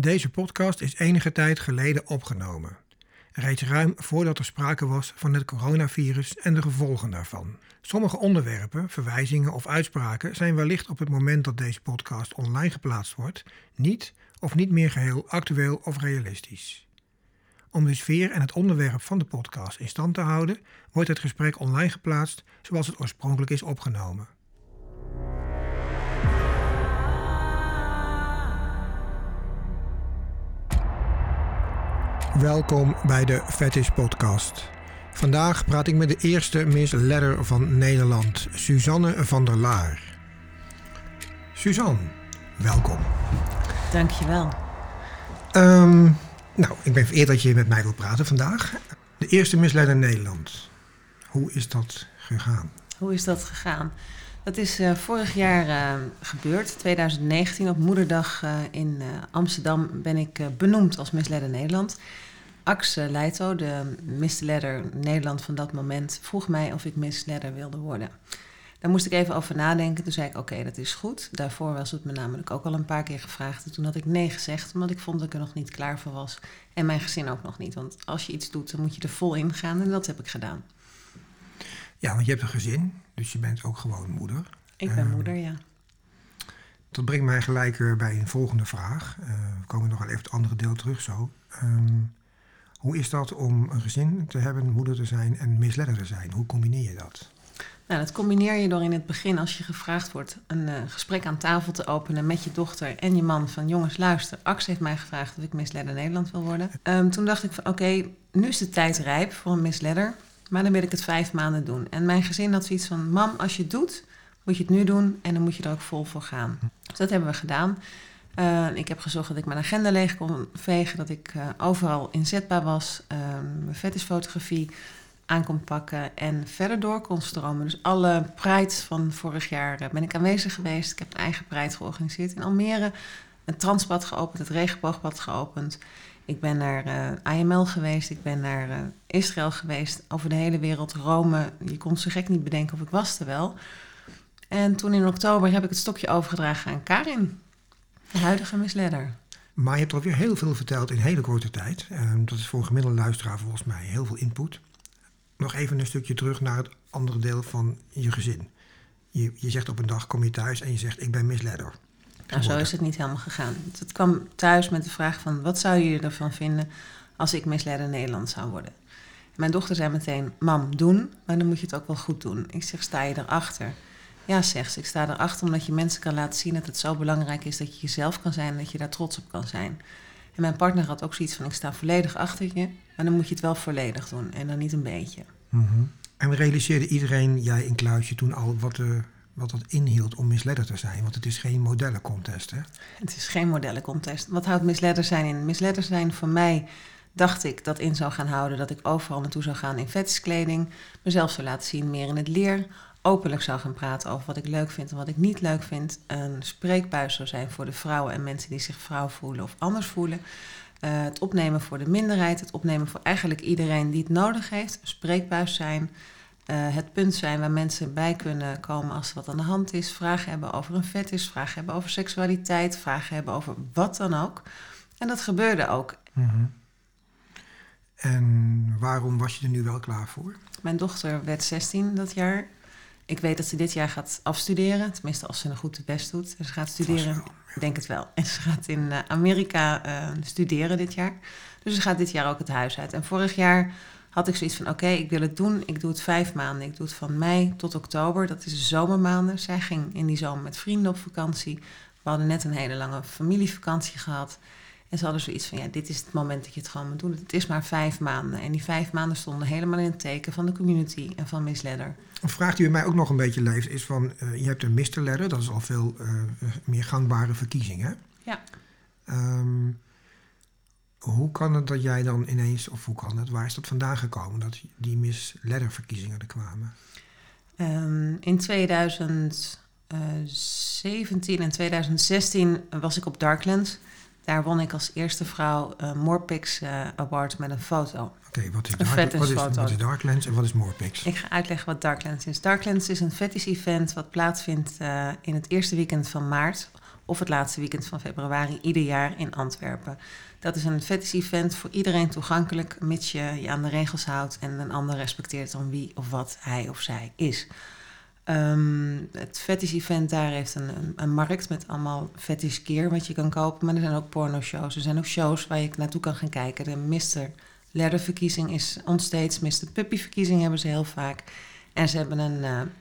Deze podcast is enige tijd geleden opgenomen. Reeds ruim voordat er sprake was van het coronavirus en de gevolgen daarvan. Sommige onderwerpen, verwijzingen of uitspraken zijn wellicht op het moment dat deze podcast online geplaatst wordt niet of niet meer geheel actueel of realistisch. Om de sfeer en het onderwerp van de podcast in stand te houden, wordt het gesprek online geplaatst zoals het oorspronkelijk is opgenomen. Welkom bij de Fetish Podcast. Vandaag praat ik met de eerste Miss Letter van Nederland, Suzanne van der Laar. Suzanne, welkom. Dankjewel. Um, nou, ik ben vereerd dat je met mij wilt praten vandaag. De eerste Miss Letter Nederland. Hoe is dat gegaan? Hoe is dat gegaan? Dat is uh, vorig jaar uh, gebeurd, 2019. Op Moederdag uh, in Amsterdam ben ik benoemd als Miss Letter Nederland. Axe Leito, de Miss Letter Nederland van dat moment, vroeg mij of ik Miss Letter wilde worden. Daar moest ik even over nadenken. Toen zei ik: Oké, dat is goed. Daarvoor was het me namelijk ook al een paar keer gevraagd. En toen had ik nee gezegd, omdat ik vond dat ik er nog niet klaar voor was. En mijn gezin ook nog niet. Want als je iets doet, dan moet je er vol in gaan. En dat heb ik gedaan. Ja, want je hebt een gezin, dus je bent ook gewoon moeder. Ik ben uh, moeder, ja. Dat brengt mij gelijk uh, bij een volgende vraag. Uh, we komen nog wel even het andere deel terug zo. Um, hoe is dat om een gezin te hebben, moeder te zijn en misleider te zijn? Hoe combineer je dat? Nou, dat combineer je door in het begin, als je gevraagd wordt, een uh, gesprek aan tafel te openen met je dochter en je man. Van jongens, luister, Ax heeft mij gevraagd of ik misleider Nederland wil worden. Um, toen dacht ik van oké, nu is de tijd rijp voor een misleider, maar dan wil ik het vijf maanden doen. En mijn gezin had zoiets van, mam, als je het doet, moet je het nu doen en dan moet je er ook vol voor gaan. Dus dat hebben we gedaan. Uh, ik heb gezorgd dat ik mijn agenda leeg kon vegen, dat ik uh, overal inzetbaar was, uh, mijn fetishfotografie aan kon pakken en verder door kon stromen. Dus alle prides van vorig jaar ben ik aanwezig geweest. Ik heb een eigen pride georganiseerd in Almere, een transpad geopend, het regenboogpad geopend. Ik ben naar IML geweest, ik ben naar Israël geweest, over de hele wereld, Rome. Je kon zo gek niet bedenken of ik was er wel. En toen in oktober heb ik het stokje overgedragen aan Karin. De huidige misleider. Maar je hebt alweer heel veel verteld in hele korte tijd. Um, dat is voor een gemiddelde luisteraar volgens mij heel veel input. Nog even een stukje terug naar het andere deel van je gezin. Je, je zegt op een dag kom je thuis en je zegt ik ben misleider. Nou, zo is het niet helemaal gegaan. Het kwam thuis met de vraag van wat zou je ervan vinden als ik misleider Nederland zou worden. mijn dochter zei meteen, mam, doen, maar dan moet je het ook wel goed doen. Ik zeg, sta je erachter? Ja, zegt ze. Ik sta erachter omdat je mensen kan laten zien dat het zo belangrijk is dat je jezelf kan zijn en dat je daar trots op kan zijn. En mijn partner had ook zoiets van: ik sta volledig achter je, maar dan moet je het wel volledig doen en dan niet een beetje. Mm -hmm. En realiseerde iedereen, jij in Kluisje, toen al wat, uh, wat dat inhield om misleider te zijn? Want het is geen modellencontest, hè? Het is geen modellencontest. Wat houdt misleider zijn in? Misleider zijn voor mij dacht ik dat in zou gaan houden dat ik overal naartoe zou gaan in vetskleding, mezelf zou laten zien meer in het leer, openlijk zou gaan praten over wat ik leuk vind en wat ik niet leuk vind. Een spreekbuis zou zijn voor de vrouwen en mensen die zich vrouw voelen of anders voelen. Uh, het opnemen voor de minderheid, het opnemen voor eigenlijk iedereen die het nodig heeft. Spreekbuis zijn. Uh, het punt zijn waar mensen bij kunnen komen als er wat aan de hand is. Vragen hebben over een fetish, vragen hebben over seksualiteit, vragen hebben over wat dan ook. En dat gebeurde ook. Mm -hmm. En waarom was je er nu wel klaar voor? Mijn dochter werd 16 dat jaar. Ik weet dat ze dit jaar gaat afstuderen. Tenminste, als ze een goed best doet. Ze gaat studeren. Ik denk het wel. En ze gaat in Amerika uh, studeren dit jaar. Dus ze gaat dit jaar ook het huis uit. En vorig jaar had ik zoiets van: oké, okay, ik wil het doen. Ik doe het vijf maanden. Ik doe het van mei tot oktober. Dat is de zomermaanden. Zij ging in die zomer met vrienden op vakantie. We hadden net een hele lange familievakantie gehad. En ze hadden zoiets van, ja, dit is het moment dat je het gewoon moet doen. Het is maar vijf maanden. En die vijf maanden stonden helemaal in het teken van de community en van Miss Ledder. Een vraag die bij mij ook nog een beetje leeft is van, uh, je hebt een Mr. Dat is al veel uh, meer gangbare verkiezing, hè? Ja. Um, hoe kan het dat jij dan ineens, of hoe kan het, waar is dat vandaan gekomen, dat die Miss Ledder verkiezingen er kwamen? Um, in 2017 en 2016 was ik op Darklands. Daar won ik als eerste vrouw een Morpix uh, Award met een foto. Oké, okay, wat, is dark, wat, is, wat is en wat is Morpix? Ik ga uitleggen wat Darklands is. Darklands is een fetish event wat plaatsvindt uh, in het eerste weekend van maart of het laatste weekend van februari ieder jaar in Antwerpen. Dat is een fetish-event voor iedereen toegankelijk, mits je je aan de regels houdt en een ander respecteert dan wie of wat hij of zij is. Ehm, het fetish-event daar heeft een, een, markt met allemaal fetish gear wat je kan kopen. Maar er zijn ook porno-shows. Er zijn ook shows waar je naartoe kan gaan kijken. De Mr. Leather-verkiezing is onsteeds. Mr. Puppy-verkiezing hebben ze heel vaak. En ze hebben een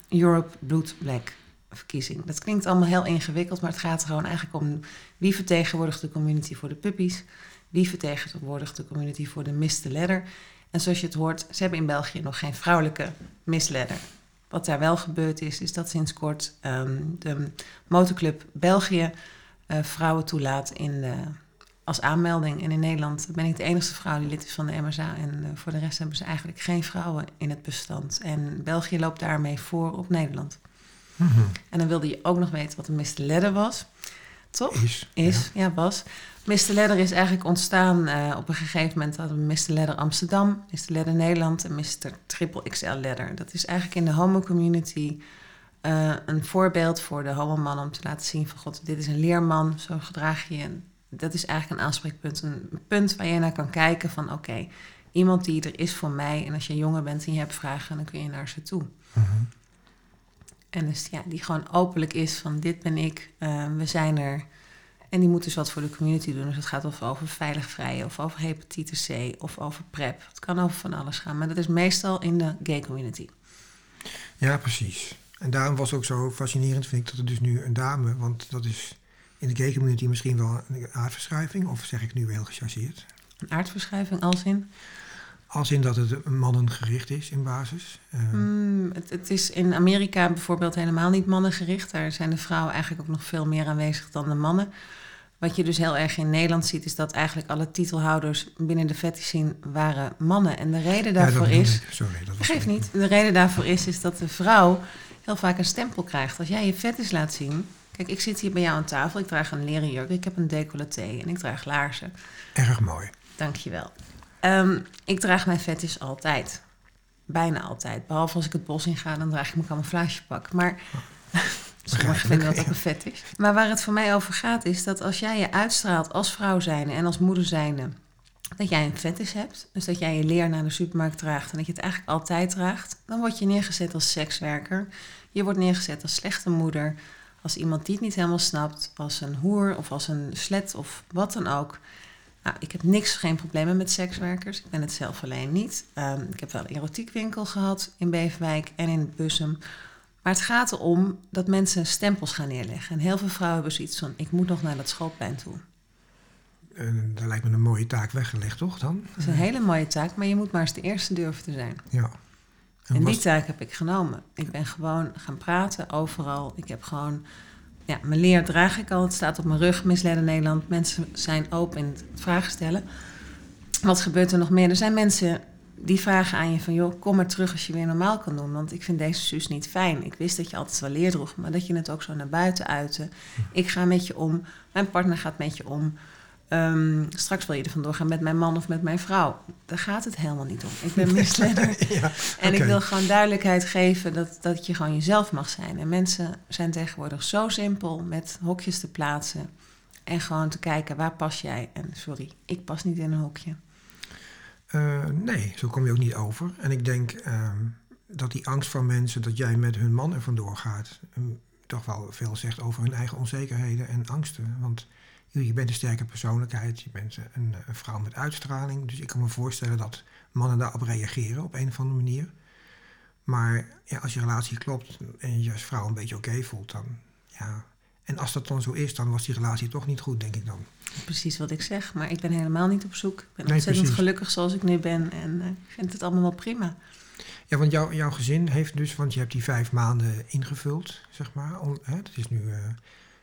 uh, Europe Blood Black verkiezing. Dat klinkt allemaal heel ingewikkeld, maar het gaat gewoon eigenlijk om wie vertegenwoordigt de community voor de puppies, wie vertegenwoordigt de community voor de Mr. Leather. En zoals je het hoort, ze hebben in België nog geen vrouwelijke Miss Leather. Wat daar wel gebeurd is, is dat sinds kort um, de motorclub België uh, vrouwen toelaat in de, als aanmelding. En in Nederland ben ik de enige vrouw die lid is van de MSA. En uh, voor de rest hebben ze eigenlijk geen vrouwen in het bestand. En België loopt daarmee voor op Nederland. Mm -hmm. En dan wilde je ook nog weten wat een Mr. Ledder was. Toch? Is. Is, ja, ja was. Mr. Ledder is eigenlijk ontstaan uh, op een gegeven moment hadden we Mr. Ledder Amsterdam, Mr. Ledder Nederland en Mr. Triple XL Ledder. Dat is eigenlijk in de homo community uh, een voorbeeld voor de homo man om te laten zien van god, dit is een leerman, zo gedraag je je. Dat is eigenlijk een aanspreekpunt, een punt waar je naar kan kijken van oké, okay, iemand die er is voor mij en als je jonger bent en je hebt vragen, dan kun je naar ze toe. Mm -hmm. En dus ja, die gewoon openlijk is van dit ben ik, uh, we zijn er. En die moet dus wat voor de community doen. Dus het gaat of over veilig vrije, of over hepatitis C, of over PrEP. Het kan over van alles gaan, maar dat is meestal in de gay community. Ja, precies. En daarom was het ook zo fascinerend, vind ik, dat er dus nu een dame, want dat is in de gay community misschien wel een aardverschuiving, of zeg ik nu heel gechargeerd? Een aardverschuiving als in? Als in dat het mannengericht is in basis? Uh... Mm, het, het, is in Amerika bijvoorbeeld helemaal niet mannengericht. Daar zijn de vrouwen eigenlijk ook nog veel meer aanwezig dan de mannen. Wat je dus heel erg in Nederland ziet, is dat eigenlijk alle titelhouders binnen de fetish scene waren mannen. En de reden daarvoor ja, is. Ik. Sorry, dat was geeft niet. De reden daarvoor is, is dat de vrouw heel vaak een stempel krijgt. Als jij je fetish laat zien. Kijk, ik zit hier bij jou aan tafel. Ik draag een leren jurk. Ik heb een decolleté en ik draag laarzen. Erg mooi. Dankjewel. Um, ik draag mijn fetish altijd. Bijna altijd. Behalve als ik het bos in ga, dan draag ik mijn camouflagepak. Maar oh. Sommigen vinden dat ook een fetish. Maar waar het voor mij over gaat, is dat als jij je uitstraalt als vrouw zijnde en als moeder zijnde... dat jij een fetish hebt, dus dat jij je leer naar de supermarkt draagt... en dat je het eigenlijk altijd draagt... dan word je neergezet als sekswerker. Je wordt neergezet als slechte moeder... als iemand die het niet helemaal snapt... als een hoer of als een slet of wat dan ook... Nou, ik heb niks, geen problemen met sekswerkers. Ik ben het zelf alleen niet. Um, ik heb wel een erotiekwinkel gehad in Beverwijk en in Bussum. Maar het gaat erom dat mensen stempels gaan neerleggen. En heel veel vrouwen hebben zoiets van: ik moet nog naar dat schoolplein toe. En daar lijkt me een mooie taak weggelegd, toch dan? Dat is een hele mooie taak, maar je moet maar eens de eerste durven te zijn. Ja. En, en die taak heb ik genomen. Ik ben gewoon gaan praten overal. Ik heb gewoon ja, mijn leer draag ik al. Het staat op mijn rug, misleiden Nederland. Mensen zijn open in het vragen stellen. Wat gebeurt er nog meer? Er zijn mensen die vragen aan je van... joh, kom maar terug als je weer normaal kan doen. Want ik vind deze zus niet fijn. Ik wist dat je altijd wel leer droeg, maar dat je het ook zo naar buiten uitte. Ik ga met je om, mijn partner gaat met je om. Um, straks wil je er vandoor gaan met mijn man of met mijn vrouw. Daar gaat het helemaal niet om. Ik ben misleider. ja, en ik wil gewoon duidelijkheid geven dat, dat je gewoon jezelf mag zijn. En mensen zijn tegenwoordig zo simpel met hokjes te plaatsen. En gewoon te kijken, waar pas jij? En sorry, ik pas niet in een hokje. Uh, nee, zo kom je ook niet over. En ik denk uh, dat die angst van mensen dat jij met hun man er vandoor gaat... Um, toch wel veel zegt over hun eigen onzekerheden en angsten. Want je bent een sterke persoonlijkheid, je bent een, vrouw met uitstraling. Dus ik kan me voorstellen dat mannen daarop reageren op een of andere manier. Maar ja, als je relatie klopt en je als vrouw een beetje oké voelt, dan ja. En als dat dan zo is, dan was die relatie toch niet goed, denk ik dan. Precies wat ik zeg, maar ik ben helemaal niet op zoek. Ik ben nee, ontzettend precies. gelukkig zoals ik nu ben en uh, ik vind het allemaal wel prima. Ja, want jou, jouw gezin heeft dus, want je hebt die vijf maanden ingevuld, zeg maar. Om, hè, dat is nu. Uh,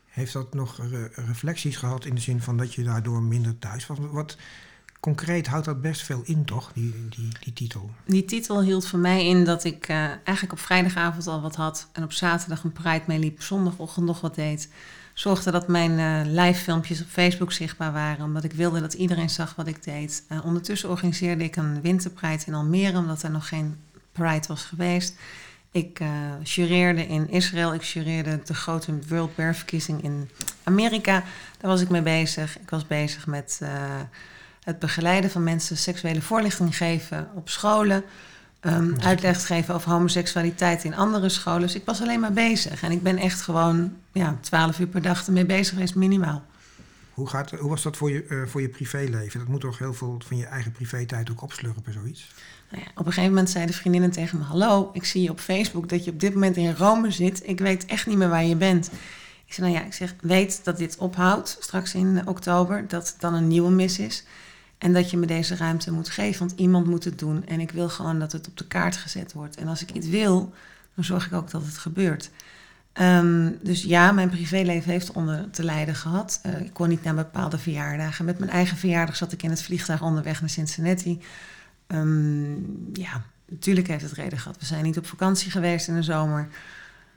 heeft dat nog re reflecties gehad in de zin van dat je daardoor minder thuis was? Wat concreet houdt dat best veel in, toch, die, die, die titel? Die titel hield voor mij in dat ik uh, eigenlijk op vrijdagavond al wat had en op zaterdag een Pride meeliep, zondagochtend nog wat deed. Zorgde dat mijn uh, live filmpjes op Facebook zichtbaar waren, omdat ik wilde dat iedereen zag wat ik deed. Uh, ondertussen organiseerde ik een winterpride in Almere, omdat er nog geen Pride was geweest. Ik uh, jureerde in Israël. Ik jureerde de grote World Bear Verkiezing in Amerika. Daar was ik mee bezig. Ik was bezig met het begeleiden van mensen, seksuele voorlichting geven op scholen. Um, uitleg geven over homoseksualiteit in andere scholen. Dus ik was alleen maar bezig. En ik ben echt gewoon ja, 12 uur per dag ermee bezig geweest, minimaal. Hoe, gaat, hoe was dat voor je, uh, voor je privéleven? Dat moet toch heel veel van je eigen privé-tijd ook opslurpen, zoiets? Nou ja, op een gegeven moment zeiden vriendinnen tegen me: Hallo, ik zie je op Facebook dat je op dit moment in Rome zit. Ik weet echt niet meer waar je bent. Ik zei: Nou ja, ik zeg: Weet dat dit ophoudt straks in oktober, dat het dan een nieuwe mis is. En dat je me deze ruimte moet geven, want iemand moet het doen. En ik wil gewoon dat het op de kaart gezet wordt. En als ik iets wil, dan zorg ik ook dat het gebeurt. Um, dus ja, mijn privéleven heeft onder te lijden gehad. Uh, ik kon niet naar bepaalde verjaardagen. Met mijn eigen verjaardag zat ik in het vliegtuig onderweg naar Cincinnati. Um, ja, natuurlijk heeft het reden gehad. We zijn niet op vakantie geweest in de zomer.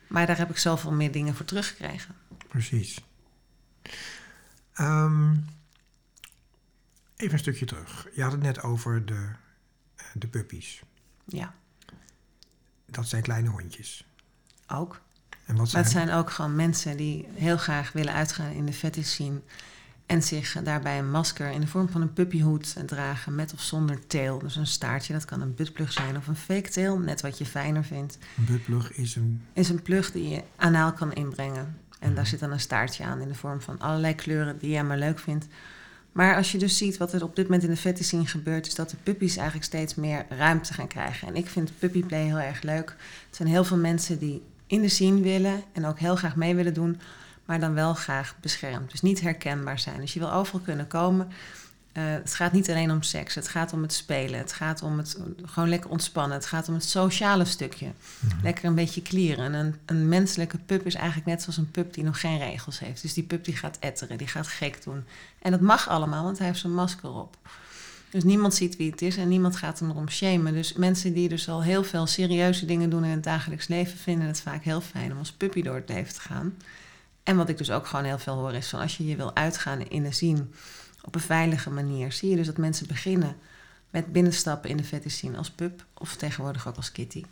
Maar daar heb ik zoveel meer dingen voor teruggekregen. Precies. Um, even een stukje terug. Je had het net over de, de puppies. Ja. Dat zijn kleine hondjes. Ook. En wat zijn... Het zijn ook gewoon mensen die heel graag willen uitgaan in de fetish scene. En zich daarbij een masker in de vorm van een puppyhoed dragen met of zonder teel. Dus een staartje, dat kan een buttplug zijn of een fake teel, net wat je fijner vindt. Een buttplug is een... Is een plug die je anaal kan inbrengen. En daar zit dan een staartje aan in de vorm van allerlei kleuren die jij maar leuk vindt. Maar als je dus ziet wat er op dit moment in de fetish scene gebeurt, is dat de puppies eigenlijk steeds meer ruimte gaan krijgen. En ik vind puppyplay heel erg leuk. Er zijn heel veel mensen die in de scene willen en ook heel graag mee willen doen, maar dan wel graag beschermd. Dus niet herkenbaar zijn. Dus je wil overal kunnen komen. Uh, het gaat niet alleen om seks, het gaat om het spelen, het gaat om het gewoon lekker ontspannen, het gaat om het sociale stukje. Lekker een beetje klieren. Een, een menselijke pup is eigenlijk net zoals een pup die nog geen regels heeft. Dus die pup die gaat etteren, die gaat gek doen. En dat mag allemaal, want hij heeft zijn masker op. Dus niemand ziet wie het is en niemand gaat hem erom shamen. Dus mensen die dus al heel veel serieuze dingen doen in het dagelijks leven, vinden het vaak heel fijn om als puppy door het leven te gaan. En wat ik dus ook gewoon heel veel hoor is van als je je wil uitgaan in de zien op een veilige manier, zie je dus dat mensen beginnen met binnenstappen in de fetish scene als pup of tegenwoordig ook als kitty.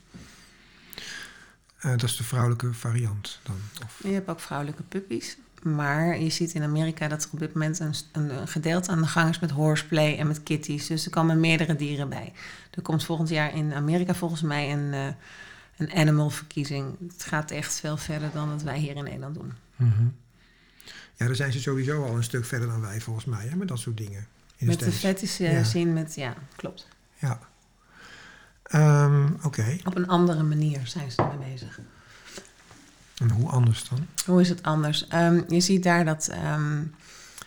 Uh, dat is de vrouwelijke variant dan? Of? Je hebt ook vrouwelijke puppies. Maar je ziet in Amerika dat er op dit moment een, een, gedeelte aan de gang is met horseplay en met kitties. Dus er komen meerdere dieren bij. Er komt volgend jaar in Amerika volgens mij een, uh, een animal verkiezing. Het gaat echt veel verder dan wat wij hier in Nederland doen. Mm -hmm. Ja, daar zijn ze sowieso al een stuk verder dan wij volgens mij, hè, met dat soort dingen. In met de, de fetish ja. zien, met, ja, klopt. Ja. Um, Oké. Op een andere manier zijn ze ermee bezig. En hoe anders dan? Hoe is het anders? Um, je ziet daar dat um,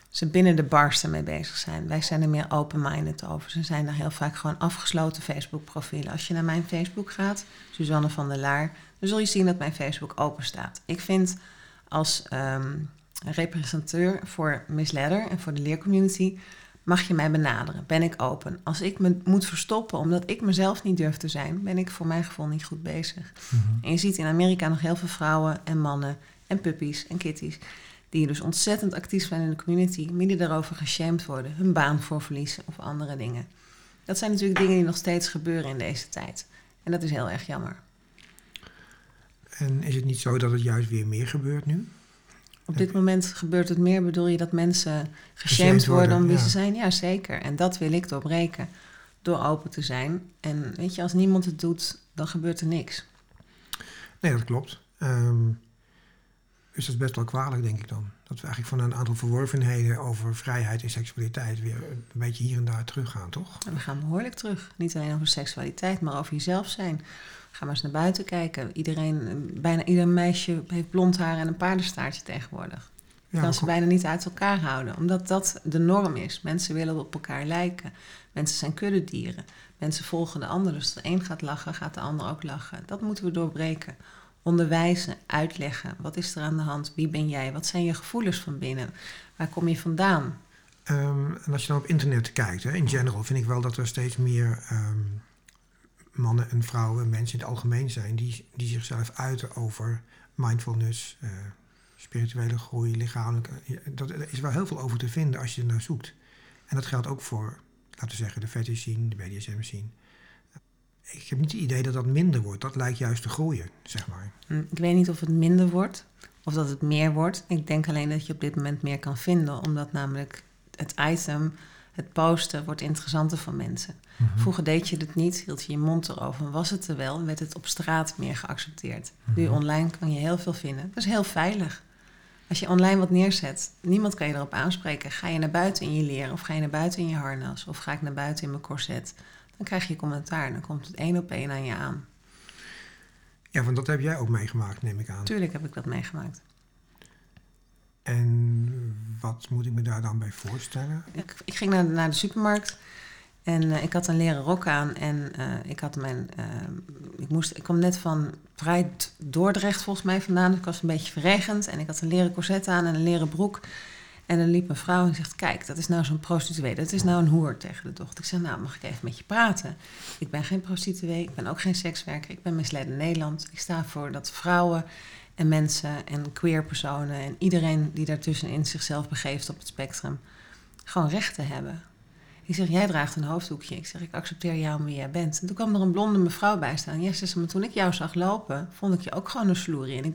ze binnen de bars ermee bezig zijn. Wij zijn er meer open-minded over. Ze zijn daar heel vaak gewoon afgesloten Facebook-profielen. Als je naar mijn Facebook gaat, Suzanne van der Laar, dan zul je zien dat mijn Facebook open staat. Ik vind als um, representeur voor Miss Ladder en voor de leercommunity mag je mij benaderen. Ben ik open? Als ik me moet verstoppen omdat ik mezelf niet durf te zijn, ben ik voor mijn gevoel niet goed bezig. Mm -hmm. En je ziet in Amerika nog heel veel vrouwen en mannen en puppies en kitties die dus ontzettend actief zijn in de community, die daarover geshamed worden, hun baan voor verliezen of andere dingen. Dat zijn natuurlijk dingen die nog steeds gebeuren in deze tijd. En dat is heel erg jammer. En is het niet zo dat het juist weer meer gebeurt nu? Op dit moment gebeurt het meer, bedoel je dat mensen geshamed worden om wie ja. ze zijn? Ja, zeker. En dat wil ik doorbreken. Door open te zijn. En weet je, als niemand het doet, dan gebeurt er niks. Nee, dat klopt. Um, dus dat is best wel kwalijk, denk ik dan. Dat we eigenlijk van een aantal verworvenheden over vrijheid en seksualiteit weer een beetje hier en daar teruggaan, toch? En we gaan behoorlijk terug. Niet alleen over seksualiteit, maar over jezelf zijn. Ga maar eens naar buiten kijken. Iedereen, bijna ieder meisje heeft blond haar en een paardenstaartje tegenwoordig. Ja, kan ze bijna niet uit elkaar houden, omdat dat de norm is. Mensen willen op elkaar lijken. Mensen zijn kuddedieren. Mensen volgen de ander. Dus als de een gaat lachen, gaat de ander ook lachen. Dat moeten we doorbreken. Onderwijzen, uitleggen. Wat is er aan de hand? Wie ben jij? Wat zijn je gevoelens van binnen? Waar kom je vandaan? Um, en als je dan op internet kijkt, hè, in general, vind ik wel dat er steeds meer um, mannen en vrouwen, mensen in het algemeen zijn, die, die zichzelf uiten over mindfulness, uh, spirituele groei, lichamelijke. Dat, is wel heel veel over te vinden als je er naar zoekt. En dat geldt ook voor, laten we zeggen, de fetish scene, de BDSM scene. ik heb niet het idee dat dat minder wordt. Dat lijkt juist te groeien, zeg maar. Hm, ik weet niet of het minder wordt of dat het meer wordt. Ik denk alleen dat je op dit moment meer kan vinden, omdat namelijk het item, het posten, wordt interessanter voor mensen. Mhm. Vroeger deed je het niet, hield je je mond erover, was het er wel, werd het op straat meer geaccepteerd. Nu Mhm. online kan je heel veel vinden. Dat is heel veilig. Als je online wat neerzet, niemand kan je erop aanspreken. Ga je naar buiten in je leren of ga je naar buiten in je harnas of ga ik naar buiten in mijn corset, dan krijg je commentaar. Dan komt het één op één aan je aan. Ja, want dat heb jij ook meegemaakt, neem ik aan. Tuurlijk heb ik dat meegemaakt. En wat moet ik me daar dan bij voorstellen? Ik, ik ging naar, naar de supermarkt en eh, ik had een leren rok aan en eh, ik had mijn. eh, ik, moest, ik kwam net van vrij Dordrecht volgens mij vandaan, dus ik was een beetje verregend en ik had een leren corset aan en een leren broek. En dan liep een vrouw en zegt: Kijk, dat is nou zo'n prostituee. Dat is nou een hoer tegen de dochter. Ik zeg: Nou, mag ik even met je praten? Ik ben geen prostituee, ik ben ook geen sekswerker. Ik ben misled in Nederland. Ik sta voor dat vrouwen en mensen en queer personen en iedereen die daartussenin zichzelf begeeft op het spectrum gewoon rechten hebben. Ik zeg, jij draagt een hoofddoekje. Ik zeg, ik accepteer jou om wie jij bent. En toen kwam er een blonde mevrouw bij staan. Ja, ze maar toen ik jou zag lopen, vond ik je ook gewoon een sloerie. En ik,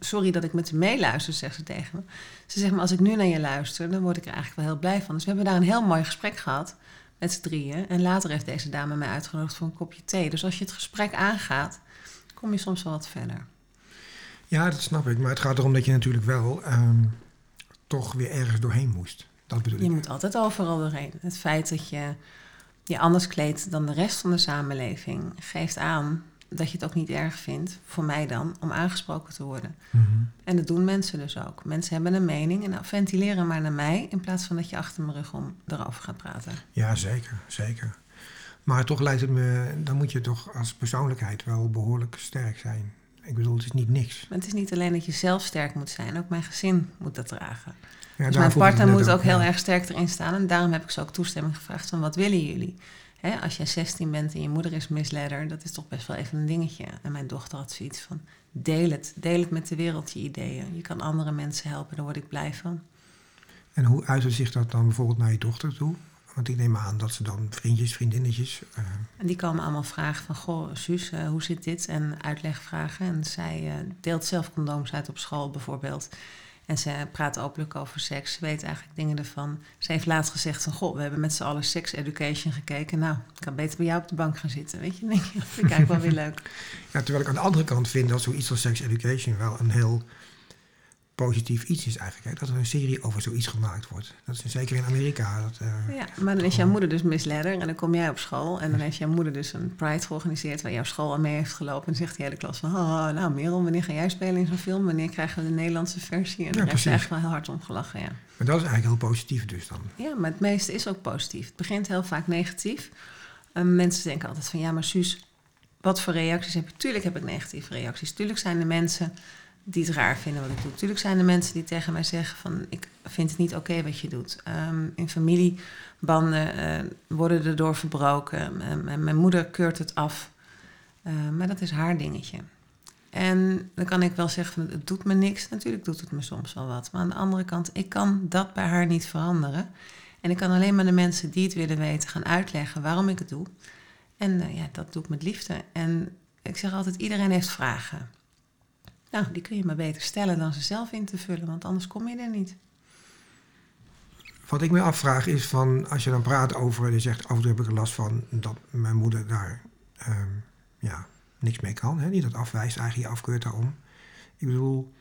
sorry dat ik met je meeluister, zegt ze tegen me. Ze zegt, maar als ik nu naar je luister, dan word ik er eigenlijk wel heel blij van. Dus we hebben daar een heel mooi gesprek gehad met z'n drieën. En later heeft deze dame mij uitgenodigd voor een kopje thee. Dus als je het gesprek aangaat, kom je soms wel wat verder. Ja, dat snap ik. Maar het gaat erom dat je natuurlijk wel ehm, toch weer ergens doorheen moest. Dat bedoel Je ik. moet altijd overal doorheen. Het feit dat je je anders kleedt dan de rest van de samenleving geeft aan dat je het ook niet erg vindt, voor mij dan, om aangesproken te worden. Mhm. En dat doen mensen dus ook. Mensen hebben een mening en nou, ventileren maar naar mij in plaats van dat je achter mijn rug om erover gaat praten. Ja, zeker, zeker. Maar toch lijkt het me, dan moet je toch als persoonlijkheid wel behoorlijk sterk zijn. Ik bedoel, het is niet niks. Maar het is niet alleen dat je zelf sterk moet zijn, ook mijn gezin moet dat dragen. Ja, dus mijn partner moet ook heel ja. erg sterk erin staan. En daarom heb ik ze ook toestemming gevraagd van wat willen jullie? Hè, als jij 16 bent en je moeder is misleider, dat is toch best wel even een dingetje. En mijn dochter had zoiets van, deel het. Deel het met de wereld, je ideeën. Je kan andere mensen helpen, daar word ik blij van. En hoe uitte zich dat dan bijvoorbeeld naar je dochter toe? Want ik neem aan dat ze dan vriendjes, vriendinnetjes... eh, En die komen allemaal vragen van, goh, Suus, eh, hoe zit dit? En uitlegvragen. En zij eh, deelt zelf condooms uit op school bijvoorbeeld. En ze praat openlijk over seks. Ze weet eigenlijk dingen ervan. Ze heeft laatst gezegd van... Goh, we hebben met z'n allen sex education gekeken. Nou, ik kan beter bij jou op de bank gaan zitten. Weet je, denk je, dat vind ik eigenlijk wel weer leuk. Ja, terwijl ik aan de andere kant vind dat zoiets als sex education wel een heel positief iets is eigenlijk. Hè? Dat er een serie over zoiets gemaakt wordt. Dat is zeker in Amerika. Dat, eh, Ja, maar dan is jouw moeder dus misleider. En dan kom jij op school. En dan heeft jouw moeder dus een pride georganiseerd... waar jouw school aan mee heeft gelopen. En zegt die hele klas van... Oh, nou Merel, wanneer ga jij spelen in zo'n film? Wanneer krijgen we de Nederlandse versie? En daar heeft precies. ze eigenlijk wel heel hard om gelachen, ja. Maar dat is eigenlijk heel positief dus dan. Ja, maar het meeste is ook positief. Het begint heel vaak negatief. En mensen denken altijd van, ja, maar Suus, wat voor reacties heb je? Tuurlijk heb ik negatieve reacties. Tuurlijk zijn er mensen die het raar vinden wat ik doe. Tuurlijk zijn er mensen die tegen mij zeggen van, ik vind het niet oké wat je doet. Ehm, in familiebanden eh, worden er door verbroken. Ehm, mijn moeder keurt het af. Ehm, maar dat is haar dingetje. En dan kan ik wel zeggen het doet me niks. Natuurlijk doet het me soms wel wat. Maar aan de andere kant, ik kan dat bij haar niet veranderen. En ik kan alleen maar de mensen die het willen weten gaan uitleggen waarom ik het doe. En eh, ja, dat doe ik met liefde. En ik zeg altijd, iedereen heeft vragen. Nou, die kun je maar beter stellen dan ze zelf in te vullen, want anders kom je er niet. Wat ik me afvraag is van, als je dan praat over, je zegt af en toe heb ik er last van dat mijn moeder daar ehm, ja, niks mee kan. Hè? Die dat afwijst, eigenlijk je afkeurt daarom. Ik bedoel,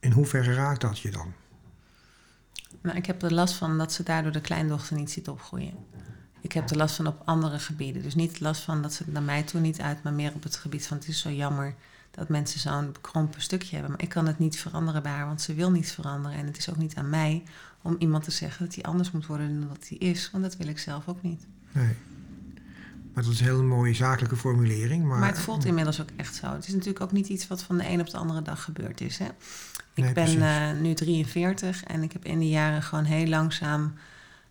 in hoeverre raakt dat je dan? Nou, ik heb er last van dat ze daardoor de kleindochter niet ziet opgroeien. Ik heb er last van op andere gebieden. Dus niet last van dat ze het naar mij toe niet uit, maar meer op het gebied van het is zo jammer dat mensen zo'n bekrompen stukje hebben. Maar ik kan het niet veranderen bij haar, want ze wil niet veranderen. En het is ook niet aan mij om iemand te zeggen dat hij anders moet worden dan dat hij is, want dat wil ik zelf ook niet. Nee. Maar dat is een hele mooie zakelijke formulering. Maar, Maar het voelt inmiddels ook echt zo. Het is natuurlijk ook niet iets wat van de een op de andere dag gebeurd is. Hè? Ik Nee, ben eh, nu 43 en ik heb in die jaren gewoon heel langzaam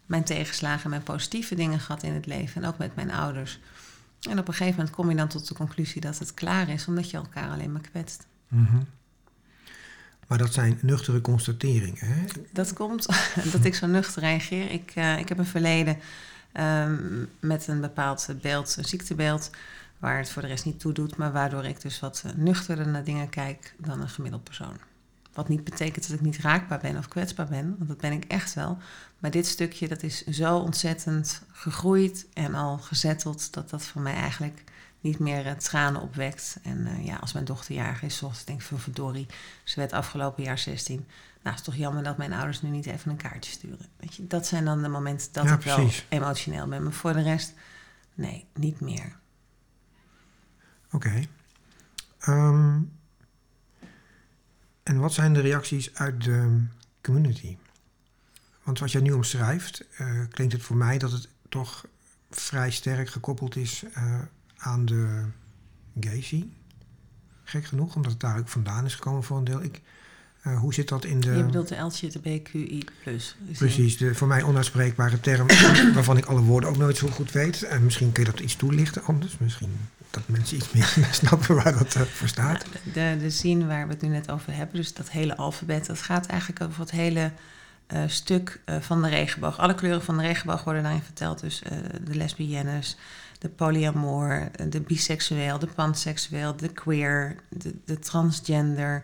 mijn tegenslagen en mijn positieve dingen gehad in het leven. En ook met mijn ouders. En op een gegeven moment kom je dan tot de conclusie dat het klaar is, omdat je elkaar alleen maar kwetst. Mhm. Maar dat zijn nuchtere constateringen. Hè? Dat komt dat ik zo nuchter reageer. Ik, eh, ik heb een verleden ehm, met een bepaald beeld, een ziektebeeld, waar het voor de rest niet toe doet, maar waardoor ik dus wat eh, nuchterder naar dingen kijk dan een gemiddeld persoon. Wat niet betekent dat ik niet raakbaar ben of kwetsbaar ben, want dat ben ik echt wel. Maar dit stukje dat is zo ontzettend gegroeid en al gezetteld dat dat voor mij eigenlijk niet meer uh, tranen opwekt. En uh, ja, als mijn dochter jarig is, zoals denk ik van verdorie, ze werd afgelopen jaar 16. Nou, het is toch jammer dat mijn ouders nu niet even een kaartje sturen. Weet je, dat zijn dan de momenten dat Ja, ik wel emotioneel ben. Maar voor de rest, nee, niet meer. Oké. Ehm, en wat zijn de reacties uit de community? Want wat jij nu omschrijft, eh, klinkt het voor mij dat het toch vrij sterk gekoppeld is eh, aan de gay scene. Gek genoeg, omdat het daar ook vandaan is gekomen voor een deel. Ik, eh, hoe zit dat in de... Je bedoelt de die- Precies, de voor mij onuitspreekbare term waarvan ik alle woorden ook nooit zo goed weet. En misschien kun je dat iets toelichten anders. Misschien dat mensen iets meer snappen waar dat eh, voor staat. De, de zin waar we het nu net over hebben, dus dat hele alfabet, dat gaat eigenlijk over het hele eh, stuk eh, van de regenboog. Alle kleuren van de regenboog worden daarin verteld. Dus de lesbiennes, de polyamoor, eh, de biseksueel, de panseksueel, de queer, de, de transgender,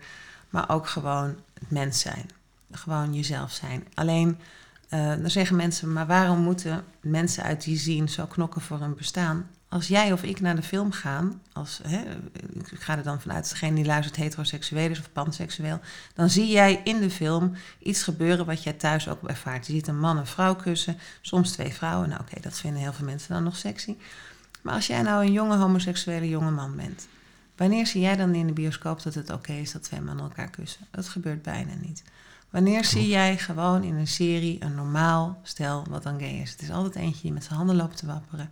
maar ook gewoon het mens zijn. Gewoon jezelf zijn. Alleen, dan zeggen mensen, maar waarom moeten mensen uit die zien zo knokken voor hun bestaan? Als jij of ik naar de film gaan, als, hè, ik ga er dan vanuit, degene die luistert heteroseksueel is of panseksueel, dan zie jij in de film iets gebeuren wat jij thuis ook ervaart. Je ziet een man en vrouw kussen, soms twee vrouwen. Nou oké, dat vinden heel veel mensen dan nog sexy. Maar als jij nou een jonge homoseksuele jonge man bent, wanneer zie jij dan in de bioscoop dat het oké is dat twee mannen elkaar kussen? Dat gebeurt bijna niet. Wanneer zie jij gewoon in een serie een normaal stel wat dan gay is? Het is altijd eentje die met zijn handen loopt te wapperen.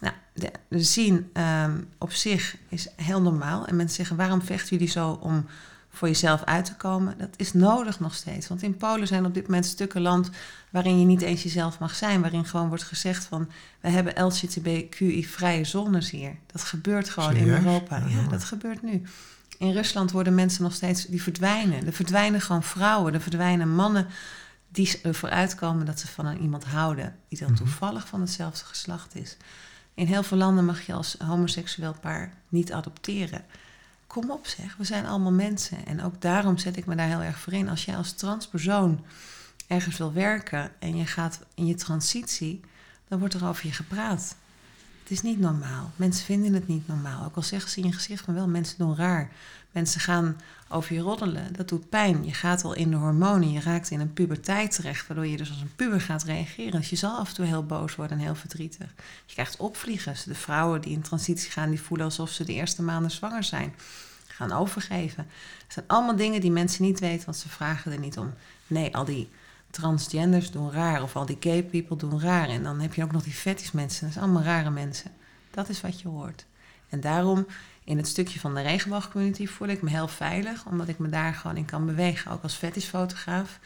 Nou, de, de zien ehm, op zich is heel normaal. En mensen zeggen, waarom vechten jullie zo om voor jezelf uit te komen? Dat is nodig nog steeds. Want in Polen zijn op dit moment stukken land waarin je niet eens jezelf mag zijn. Waarin gewoon wordt gezegd van, we hebben LGBTQI-vrije zones hier. Dat gebeurt gewoon in? Europa. Ja. Ja, dat gebeurt nu. In Rusland worden mensen nog steeds, die verdwijnen. Er verdwijnen gewoon vrouwen, er verdwijnen mannen die ervoor uitkomen dat ze van iemand houden. Die dan Mhm. toevallig van hetzelfde geslacht is. In heel veel landen mag je als homoseksueel paar niet adopteren. Kom op zeg, we zijn allemaal mensen. En ook daarom zet ik me daar heel erg voor in. Als jij als transpersoon ergens wil werken en je gaat in je transitie, dan wordt er over je gepraat. Het is niet normaal. Mensen vinden het niet normaal. Ook al zeggen ze in je gezicht van wel, mensen doen raar. Mensen gaan over je roddelen. Dat doet pijn. Je gaat al in de hormonen. Je raakt in een puberteit terecht, waardoor je dus als een puber gaat reageren. Dus je zal af en toe heel boos worden en heel verdrietig. Je krijgt opvliegers. De vrouwen die in transitie gaan, die voelen alsof ze de eerste maanden zwanger zijn. Gaan overgeven. Het zijn allemaal dingen die mensen niet weten, want ze vragen er niet om. Nee, al die transgenders doen raar. Of al die gay people doen raar. En dan heb je ook nog die fetish mensen. Dat zijn allemaal rare mensen. Dat is wat je hoort. En daarom, in het stukje van de regenboogcommunity voel ik me heel veilig. Omdat ik me daar gewoon in kan bewegen. Ook als fetishfotograaf.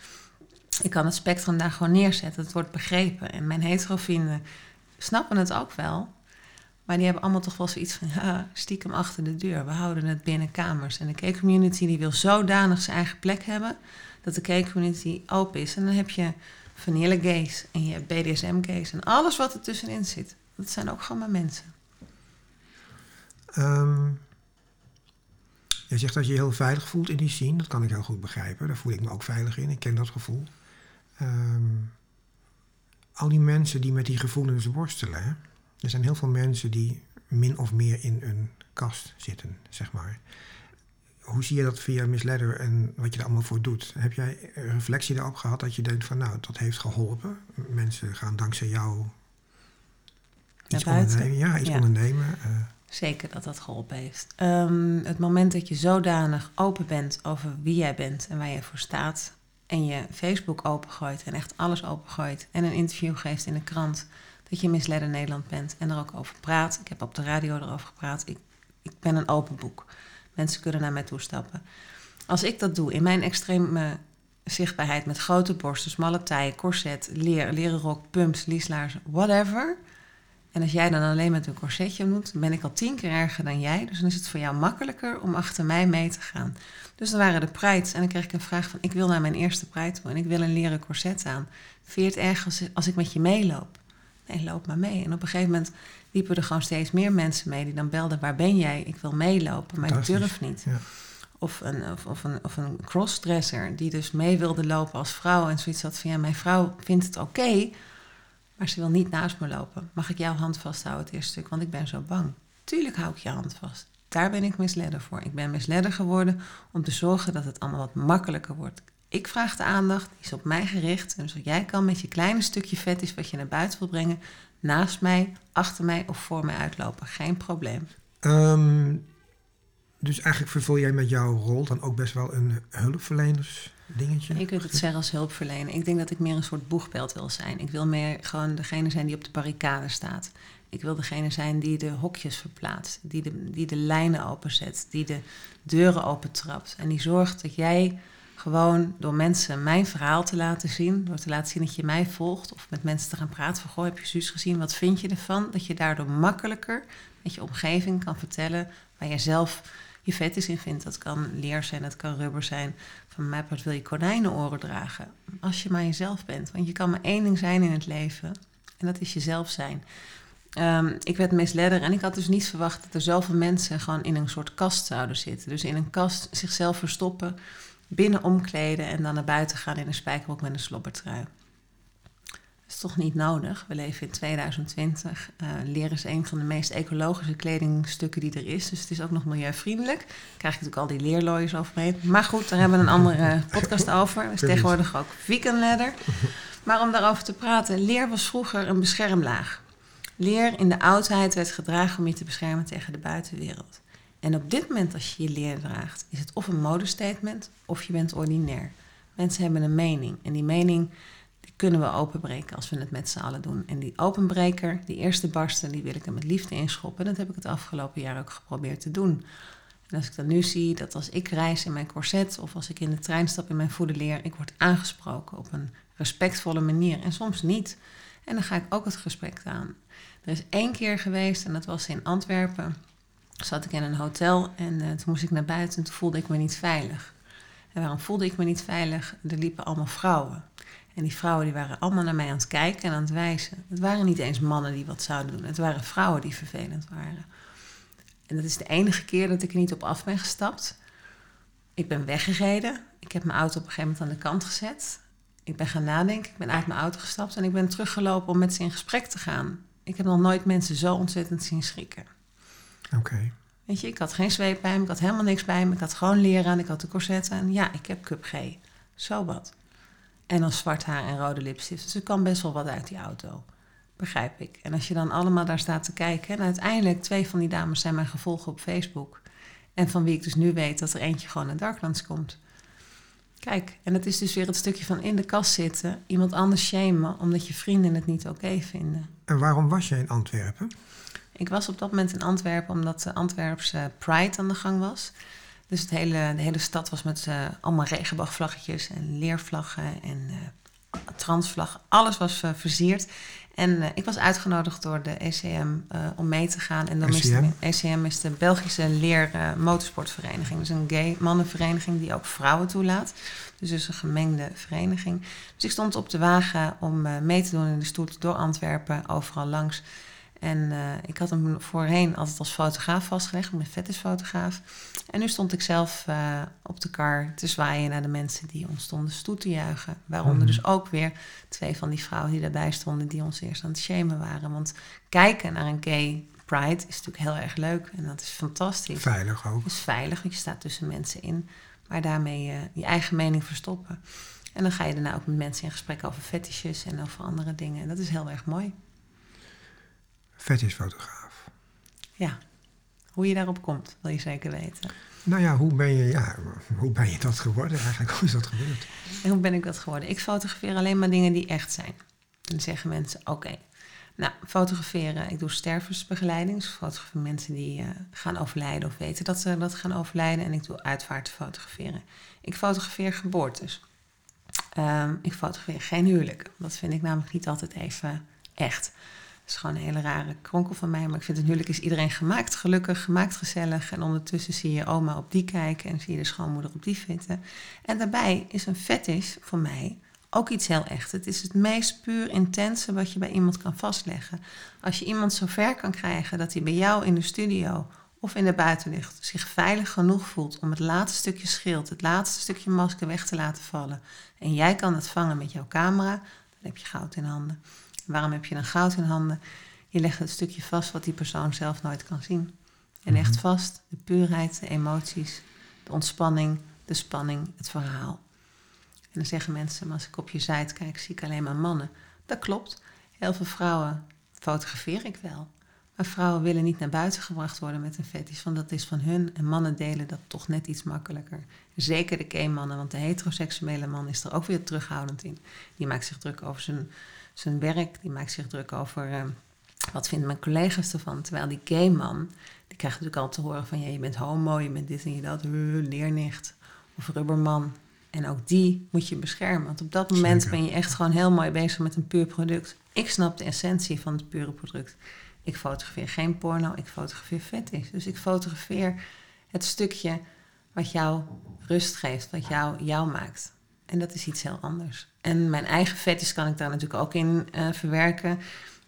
Ik kan het spectrum daar gewoon neerzetten. Het wordt begrepen. En mijn hetero-vrienden snappen het ook wel. Maar die hebben allemaal toch wel zoiets van... Stiekem achter de deur. We houden het binnen kamers. En de gay community die wil zodanig zijn eigen plek hebben... dat de gay community open is. En dan heb je vanille gays en je BDSM gays... en alles wat er tussenin zit. Dat zijn ook gewoon maar mensen. Ehm je zegt dat je je heel veilig voelt in die scene. Dat kan ik heel goed begrijpen. Daar voel ik me ook veilig in. Ik ken dat gevoel. Ehm, al die mensen die met die gevoelens worstelen. hè. Er zijn heel veel mensen die min of meer in een kast zitten, zeg maar. Hoe zie je dat via Miss Leather en wat je er allemaal voor doet? Heb jij reflectie daarop gehad dat je denkt van nou, dat heeft geholpen? Mensen gaan dankzij jou iets ondernemen. Ja, iets Ja. ondernemen. eh. Zeker dat dat geholpen heeft. Ehm, het moment dat je zodanig open bent over wie jij bent en waar je voor staat. En je Facebook opengooit en echt alles opengooit. En een interview geeft in de krant. Dat je Miss Leather Nederland bent en er ook over praat. Ik heb op de radio erover gepraat. Ik, ik ben een open boek. Mensen kunnen naar mij toestappen. Als ik dat doe in mijn extreme zichtbaarheid met grote borsten, smalle taille, corset, leer, leren rok, pumps, lieslaarzen, whatever. En als jij dan alleen met een corsetje moet, ben ik al tien keer erger dan jij. Dus dan is het voor jou makkelijker om achter mij mee te gaan. Dus dan waren de prides en dan kreeg ik een vraag van... ik wil naar mijn eerste pride toe en ik wil een leren corset aan. Vind je het erg als, als ik met je meeloop? Nee, loop maar mee. En op een gegeven moment liepen er gewoon steeds meer mensen mee die dan belden: Waar ben jij? Ik wil meelopen, maar ik durf niet. Ja. Of een, of, of, een, of een crossdresser die dus mee wilde lopen als vrouw. En zoiets had van: Ja, mijn vrouw vindt het oké, maar ze wil niet naast me lopen. Mag ik jouw hand vasthouden het eerste stuk? Want ik ben zo bang. Tuurlijk hou ik je hand vast. Daar ben ik misleider voor. Ik ben misleider geworden om te zorgen dat het allemaal wat makkelijker wordt. Ik vraag de aandacht, die is op mij gericht. En dus jij kan met je kleine stukje vet is wat je naar buiten wil brengen, naast mij, achter mij of voor mij uitlopen. Geen probleem. Ehm, dus eigenlijk vervul jij met jouw rol dan ook best wel een hulpverleners dingetje? Ik wil het zeggen als hulpverlener. Ik denk dat ik meer een soort boegbeeld wil zijn. Ik wil meer gewoon degene zijn die op de barricade staat. Ik wil degene zijn die de hokjes verplaatst, die de, die de lijnen openzet, die de deuren opentrapt. En die zorgt dat jij gewoon door mensen mijn verhaal te laten zien, door te laten zien dat je mij volgt, of met mensen te gaan praten van, goh, heb je zus gezien, wat vind je ervan? Dat je daardoor makkelijker met je omgeving kan vertellen waar je zelf je vet is in vindt. Dat kan leer zijn, dat kan rubber zijn. Van mij part wil je konijnenoren dragen. Als je maar jezelf bent. Want je kan maar één ding zijn in het leven. En dat is jezelf zijn. Um, ik werd misleider en ik had dus niet verwacht dat er zoveel mensen gewoon in een soort kast zouden zitten. Dus in een kast zichzelf verstoppen, binnen omkleden en dan naar buiten gaan in een spijkerbroek met een slobbertrui. Dat toch niet nodig. We leven in 2020. Uh, leer is een van de meest ecologische kledingstukken die er is. Dus het is ook nog milieuvriendelijk. Krijg je natuurlijk al die leerlooiers overheen. Maar goed, daar hebben we een andere podcast over. Er is tegenwoordig ook vegan leather. Maar om daarover te praten, leer was vroeger een beschermlaag. Leer in de oudheid werd gedragen om je te beschermen tegen de buitenwereld. En op dit moment, als je je leer draagt, is het of een modestatement of je bent ordinair. Mensen hebben een mening en die mening die kunnen we openbreken als we het met z'n allen doen. En die openbreker, die eerste barsten, die wil ik er met liefde inschoppen. Dat heb ik het afgelopen jaar ook geprobeerd te doen. En als ik dan nu zie dat als ik reis in mijn corset of als ik in de trein stap in mijn voederleer, ik word aangesproken op een respectvolle manier en soms niet. En dan ga ik ook het gesprek aan. Er is één keer geweest en dat was in Antwerpen. Zat ik in een hotel en uh, toen moest ik naar buiten en toen voelde ik me niet veilig. En waarom voelde ik me niet veilig? Er liepen allemaal vrouwen. En die vrouwen die waren allemaal naar mij aan het kijken en aan het wijzen. Het waren niet eens mannen die wat zouden doen. Het waren vrouwen die vervelend waren. En dat is de enige keer dat ik er niet op af ben gestapt. Ik ben weggereden. Ik heb mijn auto op een gegeven moment aan de kant gezet. Ik ben gaan nadenken. Ik ben uit mijn auto gestapt en ik ben teruggelopen om met ze in gesprek te gaan. Ik heb nog nooit mensen zo ontzettend zien schrikken. Oké. Weet je, ik had geen zweep bij me, ik had helemaal niks bij me. Ik had gewoon leren aan, ik had de corset aan. Ja, ik heb cup G. Zo wat. En dan zwart haar en rode lipstift. Dus er kan best wel wat uit die auto. Begrijp ik. En als je dan allemaal daar staat te kijken... en uiteindelijk, twee van die dames zijn mijn gevolgen op Facebook... en van wie ik dus nu weet dat er eentje gewoon naar Darklands komt... Kijk, en het is dus weer het stukje van in de kast zitten, iemand anders shamen omdat je vrienden het niet oké vinden. En waarom was je in Antwerpen? Ik was op dat moment in Antwerpen omdat de Antwerpse Pride aan de gang was. Dus het hele, de hele stad was met uh, allemaal regenboogvlaggetjes en leervlaggen en uh, transvlaggen. Alles was uh, versierd. En ik was uitgenodigd door de ECM om mee te gaan. En dan ECM? Is de, ECM is de Belgische leer motorsportvereniging. Dus een gay mannenvereniging die ook vrouwen toelaat. Dus dus een gemengde vereniging. Dus ik stond op de wagen om mee te doen in de stoet door Antwerpen, overal langs. En uh, ik had hem voorheen altijd als fotograaf vastgelegd. Ben fetishfotograaf. En nu stond ik zelf uh, op de kar te zwaaien naar de mensen die ons stonden stoet te juichen. Waaronder mm. dus ook weer twee van die vrouwen die daarbij stonden... die ons eerst aan het shamen waren. Want kijken naar een gay pride is natuurlijk heel erg leuk. En dat is fantastisch. Veilig ook. Het is veilig, want je staat tussen mensen in. Maar daarmee uh, je eigen mening verstoppen. En dan ga je daarna ook met mensen in gesprek over fetishes en over andere dingen. En dat is heel erg mooi fetishfotograaf. Ja, hoe je daarop komt, wil je zeker weten. Nou ja, hoe ben je, ja, hoe ben je dat geworden eigenlijk? Hoe is dat gebeurd? En hoe ben ik dat geworden? Ik fotografeer alleen maar dingen die echt zijn. En dan zeggen mensen, oké, nou, fotograferen, ik doe stervensbegeleiding. Dus fotografeer mensen die uh, gaan overlijden of weten dat ze dat gaan overlijden. En ik doe uitvaart fotograferen. Ik fotografeer geboortes. Um, ik fotografeer geen huwelijk. Dat vind ik namelijk niet altijd even echt. Is gewoon een hele rare kronkel van mij. Maar ik vind het huwelijk is iedereen gemaakt gelukkig, gemaakt gezellig. En ondertussen zie je oma op die kijken en zie je de schoonmoeder op die zitten. En daarbij is een fetish voor mij ook iets heel echt. Het is het meest puur intense wat je bij iemand kan vastleggen. Als je iemand zo ver kan krijgen dat hij bij jou in de studio of in de buitenlucht zich veilig genoeg voelt om het laatste stukje schild, het laatste stukje masker weg te laten vallen. En jij kan het vangen met jouw camera, dan heb je goud in handen. Waarom heb je dan goud in handen? Je legt het stukje vast wat die persoon zelf nooit kan zien. Je legt mhm. vast de puurheid, de emoties, de ontspanning, de spanning, het verhaal. En dan zeggen mensen, maar als ik op je site kijk, zie ik alleen maar mannen. Dat klopt. Heel veel vrouwen fotografeer ik wel. Maar vrouwen willen niet naar buiten gebracht worden met een fetish, want dat is van hun. En mannen delen dat toch net iets makkelijker. Zeker de gay-mannen, want de heteroseksuele man is er ook weer terughoudend in. Die maakt zich druk over zijn, zijn werk, die maakt zich druk over uh, wat vinden mijn collega's ervan. Terwijl die gay-man, die krijgt natuurlijk al te horen van ja, je bent homo, je bent dit en je dat, uh, leernicht of rubberman. En ook die moet je beschermen. Want op dat moment ben je echt gewoon heel mooi bezig met een puur product. Ik snap de essentie van het pure product. Ik fotografeer geen porno, ik fotografeer fetish. Dus ik fotografeer het stukje wat jou rust geeft, wat jou jou maakt. En dat is iets heel anders. En mijn eigen fetish kan ik daar natuurlijk ook in uh, verwerken.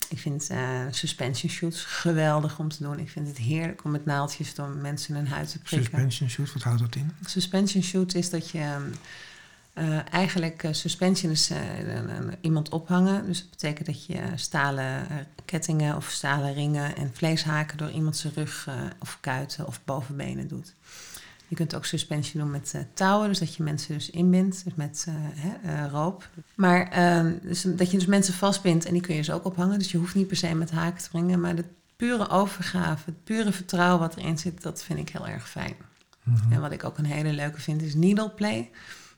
Ik vind uh, suspension shoots geweldig om te doen. Ik vind het heerlijk om met naaldjes door mensen in hun huid te prikken. Suspension shoot, wat houdt dat in? Suspension shoot is dat je uh, eigenlijk uh, suspension is iemand ophangen. Dus dat betekent dat je stalen kettingen of stalen ringen en vleeshaken door iemand zijn rug of kuiten of bovenbenen doet. Je kunt ook suspensie doen met uh, touwen, dus dat je mensen dus inbindt, dus met uh, roop. Maar ehm, dus dat je dus mensen vastbindt en die kun je dus ook ophangen. Dus je hoeft niet per se met haken te brengen, maar de pure overgave, het pure vertrouwen wat erin zit, dat vind ik heel erg fijn. Mhm. En wat ik ook een hele leuke vind is needle play.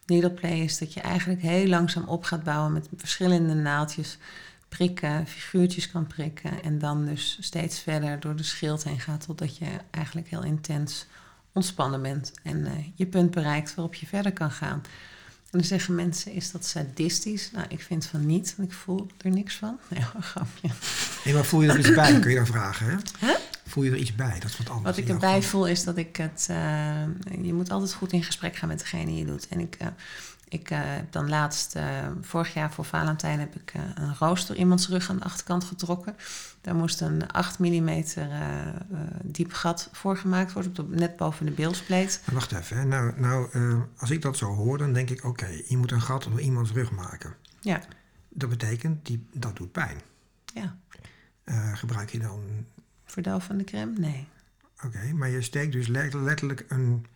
Needle play is dat je eigenlijk heel langzaam op gaat bouwen met verschillende naaldjes prikken, figuurtjes kan prikken en dan dus steeds verder door de schild heen gaat totdat je eigenlijk heel intens ontspannen bent en uh, je punt bereikt waarop je verder kan gaan. En dan zeggen mensen, is dat sadistisch? Nou, ik vind van niet, want ik voel er niks van. Nee, een grapje. Nee, maar voel je er iets bij, kun je dan vragen, hè? Huh? Voel je er iets bij? Dat is wat anders. Wat ik erbij voel is dat ik het... Uh, je moet altijd goed in gesprek gaan met degene die je doet. En ik... Uh, ik uh, heb dan laatst, uh, vorig jaar voor Valentijn, heb ik uh, een rooster iemands rug aan de achterkant getrokken. Daar moest een 8 mm diep gat voor gemaakt worden, net boven de beelspleet. Wacht even, nou, nou als ik dat zo hoor, dan denk ik: oké, je moet een gat op iemands rug maken. Ja. Dat betekent, die, dat doet pijn. Ja. gebruik je dan. Verdovende crème? Nee. Oké, maar je steekt dus letterlijk een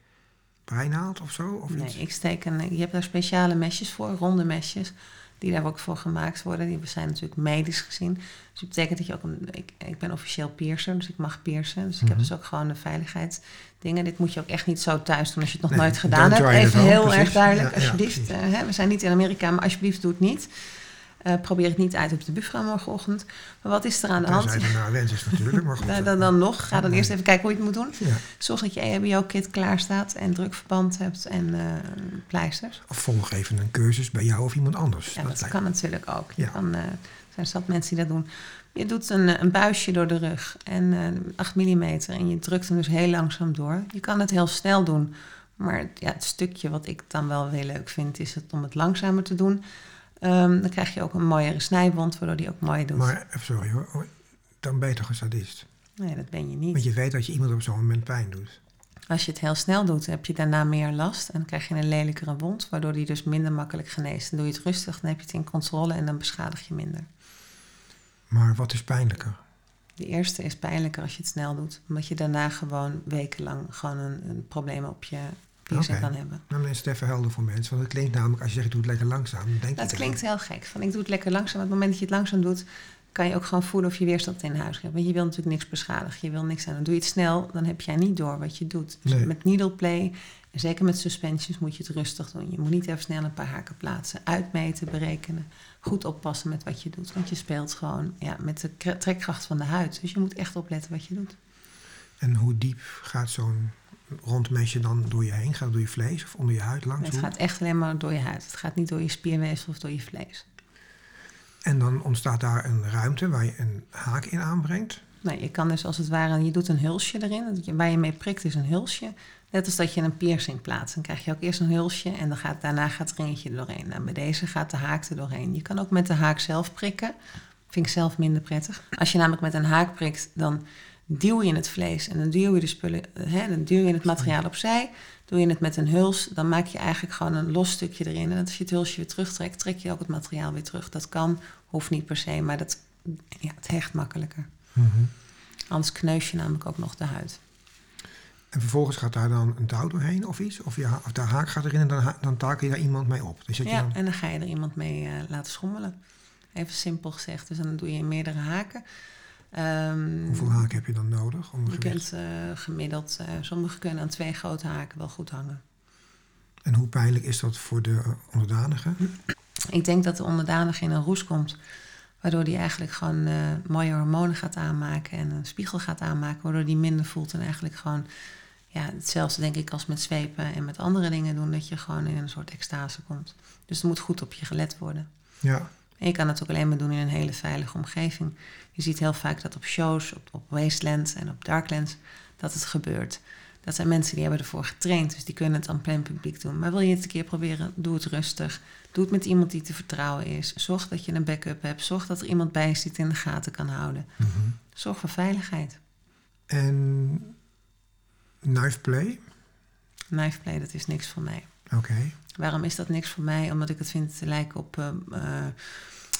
of zo? Of nee, ik steek een. Je hebt daar speciale mesjes voor, ronde mesjes. Die daar ook voor gemaakt worden. Die zijn natuurlijk medisch gezien. Dus dat betekent dat je ook een. Ik, ik ben officieel piercer, dus ik mag piercen. Dus ik heb mhm. dus ook gewoon de veiligheidsdingen. Dit moet je ook echt niet zo thuis doen als je het nog nooit gedaan hebt. Even heel erg duidelijk, alsjeblieft. Ja, uh, we zijn niet in Amerika, maar alsjeblieft doe het niet. Uh, probeer het niet uit op de buffrouw morgenochtend. Maar wat is er aan de hand? Dat naar wens is natuurlijk, maar goed. dan, dan, nog. Ga dan eerst even kijken hoe je het moet doen. Ja. Zorg dat je EHBO-kit klaar staat en drukverband hebt en uh, pleisters. Of volg even een cursus bij jou of iemand anders. Ja, dat, kan natuurlijk ook. Je kan, uh, er zijn zat mensen die dat doen. Je doet een, een buisje door de rug en 8 mm en je drukt hem dus heel langzaam door. Je kan het heel snel doen, maar ja, het stukje wat ik dan wel heel leuk vind, is het om het langzamer te doen. Um, dan krijg je ook een mooiere snijwond, waardoor die ook mooi doet. Maar, sorry hoor, dan ben je toch een sadist? Nee, dat ben je niet. Want je weet dat je iemand op zo'n moment pijn doet. Als je het heel snel doet, heb je daarna meer last en krijg je een lelijkere wond, waardoor die dus minder makkelijk geneest. Dan doe je het rustig, dan heb je het in controle en dan beschadig je minder. Maar wat is pijnlijker? De eerste is pijnlijker als je het snel doet, omdat je daarna gewoon wekenlang gewoon een, een probleem op je die okay. kan hebben. Nou, dan is het even helder voor mensen. Want het klinkt namelijk, als je zegt, ik doe het lekker langzaam, dan denk dat je... klinkt heel gek. Van, ik doe het lekker langzaam. Op het moment dat je het langzaam doet, kan je ook gewoon voelen of je weerstand in huis hebt. Want je wil natuurlijk niks beschadigen. Je wil niks aan. Dan doe je het snel, dan heb jij niet door wat je doet. Dus met needle play, en zeker met suspensions, moet je het rustig doen. Je moet niet even snel een paar haken plaatsen. Uitmeten, berekenen. Goed oppassen met wat je doet. Want je speelt gewoon ja, met de trekkracht van de huid. Dus je moet echt opletten wat je doet. En hoe diep gaat zo'n rondmesje dan door je heen? Gaat door je vlees of onder je huid langs? Het gaat echt alleen maar door je huid. Het gaat niet door je spierweefsel of door je vlees. En dan ontstaat daar een ruimte waar je een haak in aanbrengt. Nee, je kan dus als het ware, je doet een hulsje erin. Waar je mee prikt is een hulsje. Net als dat je een piercing plaatst. Dan krijg je ook eerst een hulsje en dan gaat, daarna gaat het ringetje er doorheen. Nou, bij deze gaat de haak er doorheen. Je kan ook met de haak zelf prikken. Vind ik zelf minder prettig. Als je namelijk met een haak prikt, dan duw je het vlees en dan duw je de spullen, hè, dan duw je het materiaal opzij. Doe je het met een huls, dan maak je eigenlijk gewoon een los stukje erin. En als je het hulsje weer terugtrekt, trek je ook het materiaal weer terug. Dat kan, hoeft niet per se, maar dat, ja, het hecht makkelijker. Mhm. Anders kneus je namelijk ook nog de huid. En vervolgens gaat daar dan een touw doorheen of iets? Of, ja, of de haak gaat erin en dan, dan taak je daar iemand mee op. Dus dat je Ja, dan, en dan ga je er iemand mee eh, laten schommelen. Even simpel gezegd. Dus dan doe je meerdere haken. Ehm, hoeveel haken heb je dan nodig? Om Je kunt eh, gemiddeld, eh sommigen kunnen aan twee grote haken wel goed hangen. En hoe pijnlijk is dat voor de eh, onderdanigen? Ik denk dat de onderdanige in een roes komt, waardoor die eigenlijk gewoon mooie hormonen gaat aanmaken en een spiegel gaat aanmaken, waardoor die minder voelt en eigenlijk gewoon ja, hetzelfde denk ik als met zwepen en met andere dingen doen, dat je gewoon in een soort extase komt. Dus er moet goed op je gelet worden. Ja, En je kan het ook alleen maar doen in een hele veilige omgeving. Je ziet heel vaak dat op shows, op, op Wasteland en op Darklands, dat het gebeurt. Dat zijn mensen die hebben ervoor getraind, dus die kunnen het aan plein publiek doen. Maar wil je het een keer proberen, doe het rustig. Doe het met iemand die te vertrouwen is. Zorg dat je een backup hebt. Zorg dat er iemand bij is die het in de gaten kan houden. Mhm. Zorg voor veiligheid. En knife play? Knife play, dat is niks voor mij. Oké. Waarom is dat niks voor mij? Omdat ik het vind te lijken op eh, eh,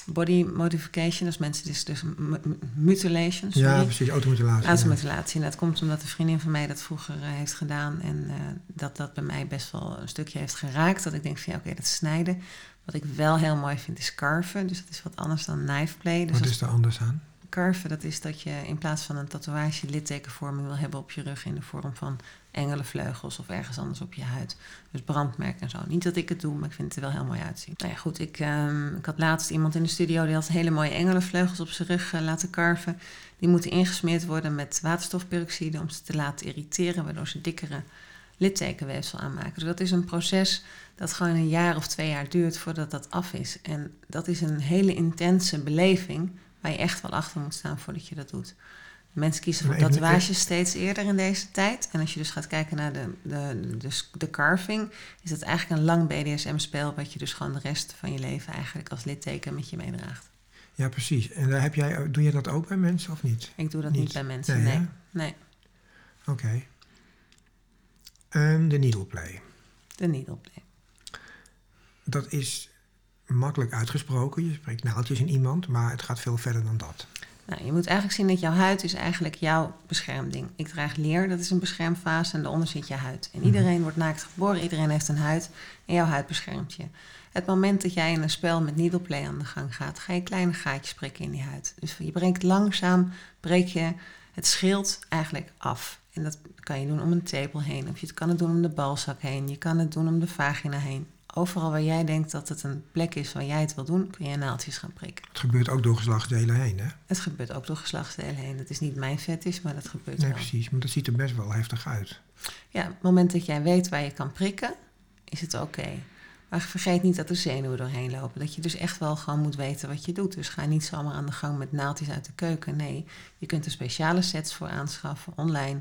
body modification. Dus mensen, dus, dus mu- mu- mutilation, sorry. Ja, precies. Automutilatie. ja. Automutilatie. En dat komt omdat een vriendin van mij dat vroeger eh, heeft gedaan. En eh, dat dat bij mij best wel een stukje heeft geraakt. Dat ik denk van ja, oké, dat snijden. Wat ik wel heel mooi vind is carven. Dus dat is wat anders dan knife play. Dus Wat als is er anders aan? carven, dat is dat je in plaats van een tatoeage littekenvorming wil hebben op je rug in de vorm van engelenvleugels of ergens anders op je huid. Dus brandmerk en zo. Niet dat ik het doe, maar ik vind het er wel heel mooi uitzien. Nou ja, goed, ik, ehm, ik had laatst iemand in de studio die had hele mooie engelenvleugels op zijn rug eh, laten carven. Die moeten ingesmeerd worden met waterstofperoxide om ze te laten irriteren, waardoor ze dikkere littekenweefsel aanmaken. Dus dat is een proces dat gewoon een jaar of twee jaar duurt voordat dat af is. En dat is een hele intense beleving waar je echt wel achter moet staan voordat je dat doet. Mensen kiezen voor tatoeages steeds eerder in deze tijd. En als je dus gaat kijken naar de, de, de, de carving, is dat eigenlijk een lang BDSM-spel, wat je dus gewoon de rest van je leven eigenlijk als litteken met je meedraagt. Ja, precies. En daar heb jij, doe je dat ook bij mensen of niet? Ik doe dat niet, Niet. bij mensen, Nee, nee. Oké. En de needle play. de needle play. Dat is makkelijk uitgesproken. Je spreekt naaldjes in iemand, maar het gaat veel verder dan dat. Nou, je moet eigenlijk zien dat jouw huid is eigenlijk jouw beschermding. Ik draag leer, dat is een beschermfase en daaronder zit je huid. En iedereen wordt naakt geboren, iedereen heeft een huid en jouw huid beschermt je. Het moment dat jij in een spel met needleplay aan de gang gaat, ga je kleine gaatjes prikken in die huid. Dus je breekt langzaam, breek je het schild eigenlijk af. En dat kan je doen om een tepel heen, of je kan het doen om de balzak heen, je kan het doen om de vagina heen. Overal waar jij denkt dat het een plek is waar jij het wil doen, kun je naaldjes gaan prikken. Het gebeurt ook door geslachtsdelen heen, hè? Het gebeurt ook door geslachtsdelen heen. Dat is niet mijn fetish, maar dat gebeurt Nee, wel. precies. Maar dat ziet er best wel heftig uit. Ja, op het moment dat jij weet waar je kan prikken, is het oké. Maar vergeet niet dat er zenuwen doorheen lopen. Dat je dus echt wel gewoon moet weten wat je doet. Dus ga niet zomaar aan de gang met naaldjes uit de keuken. Nee, je kunt er speciale sets voor aanschaffen online.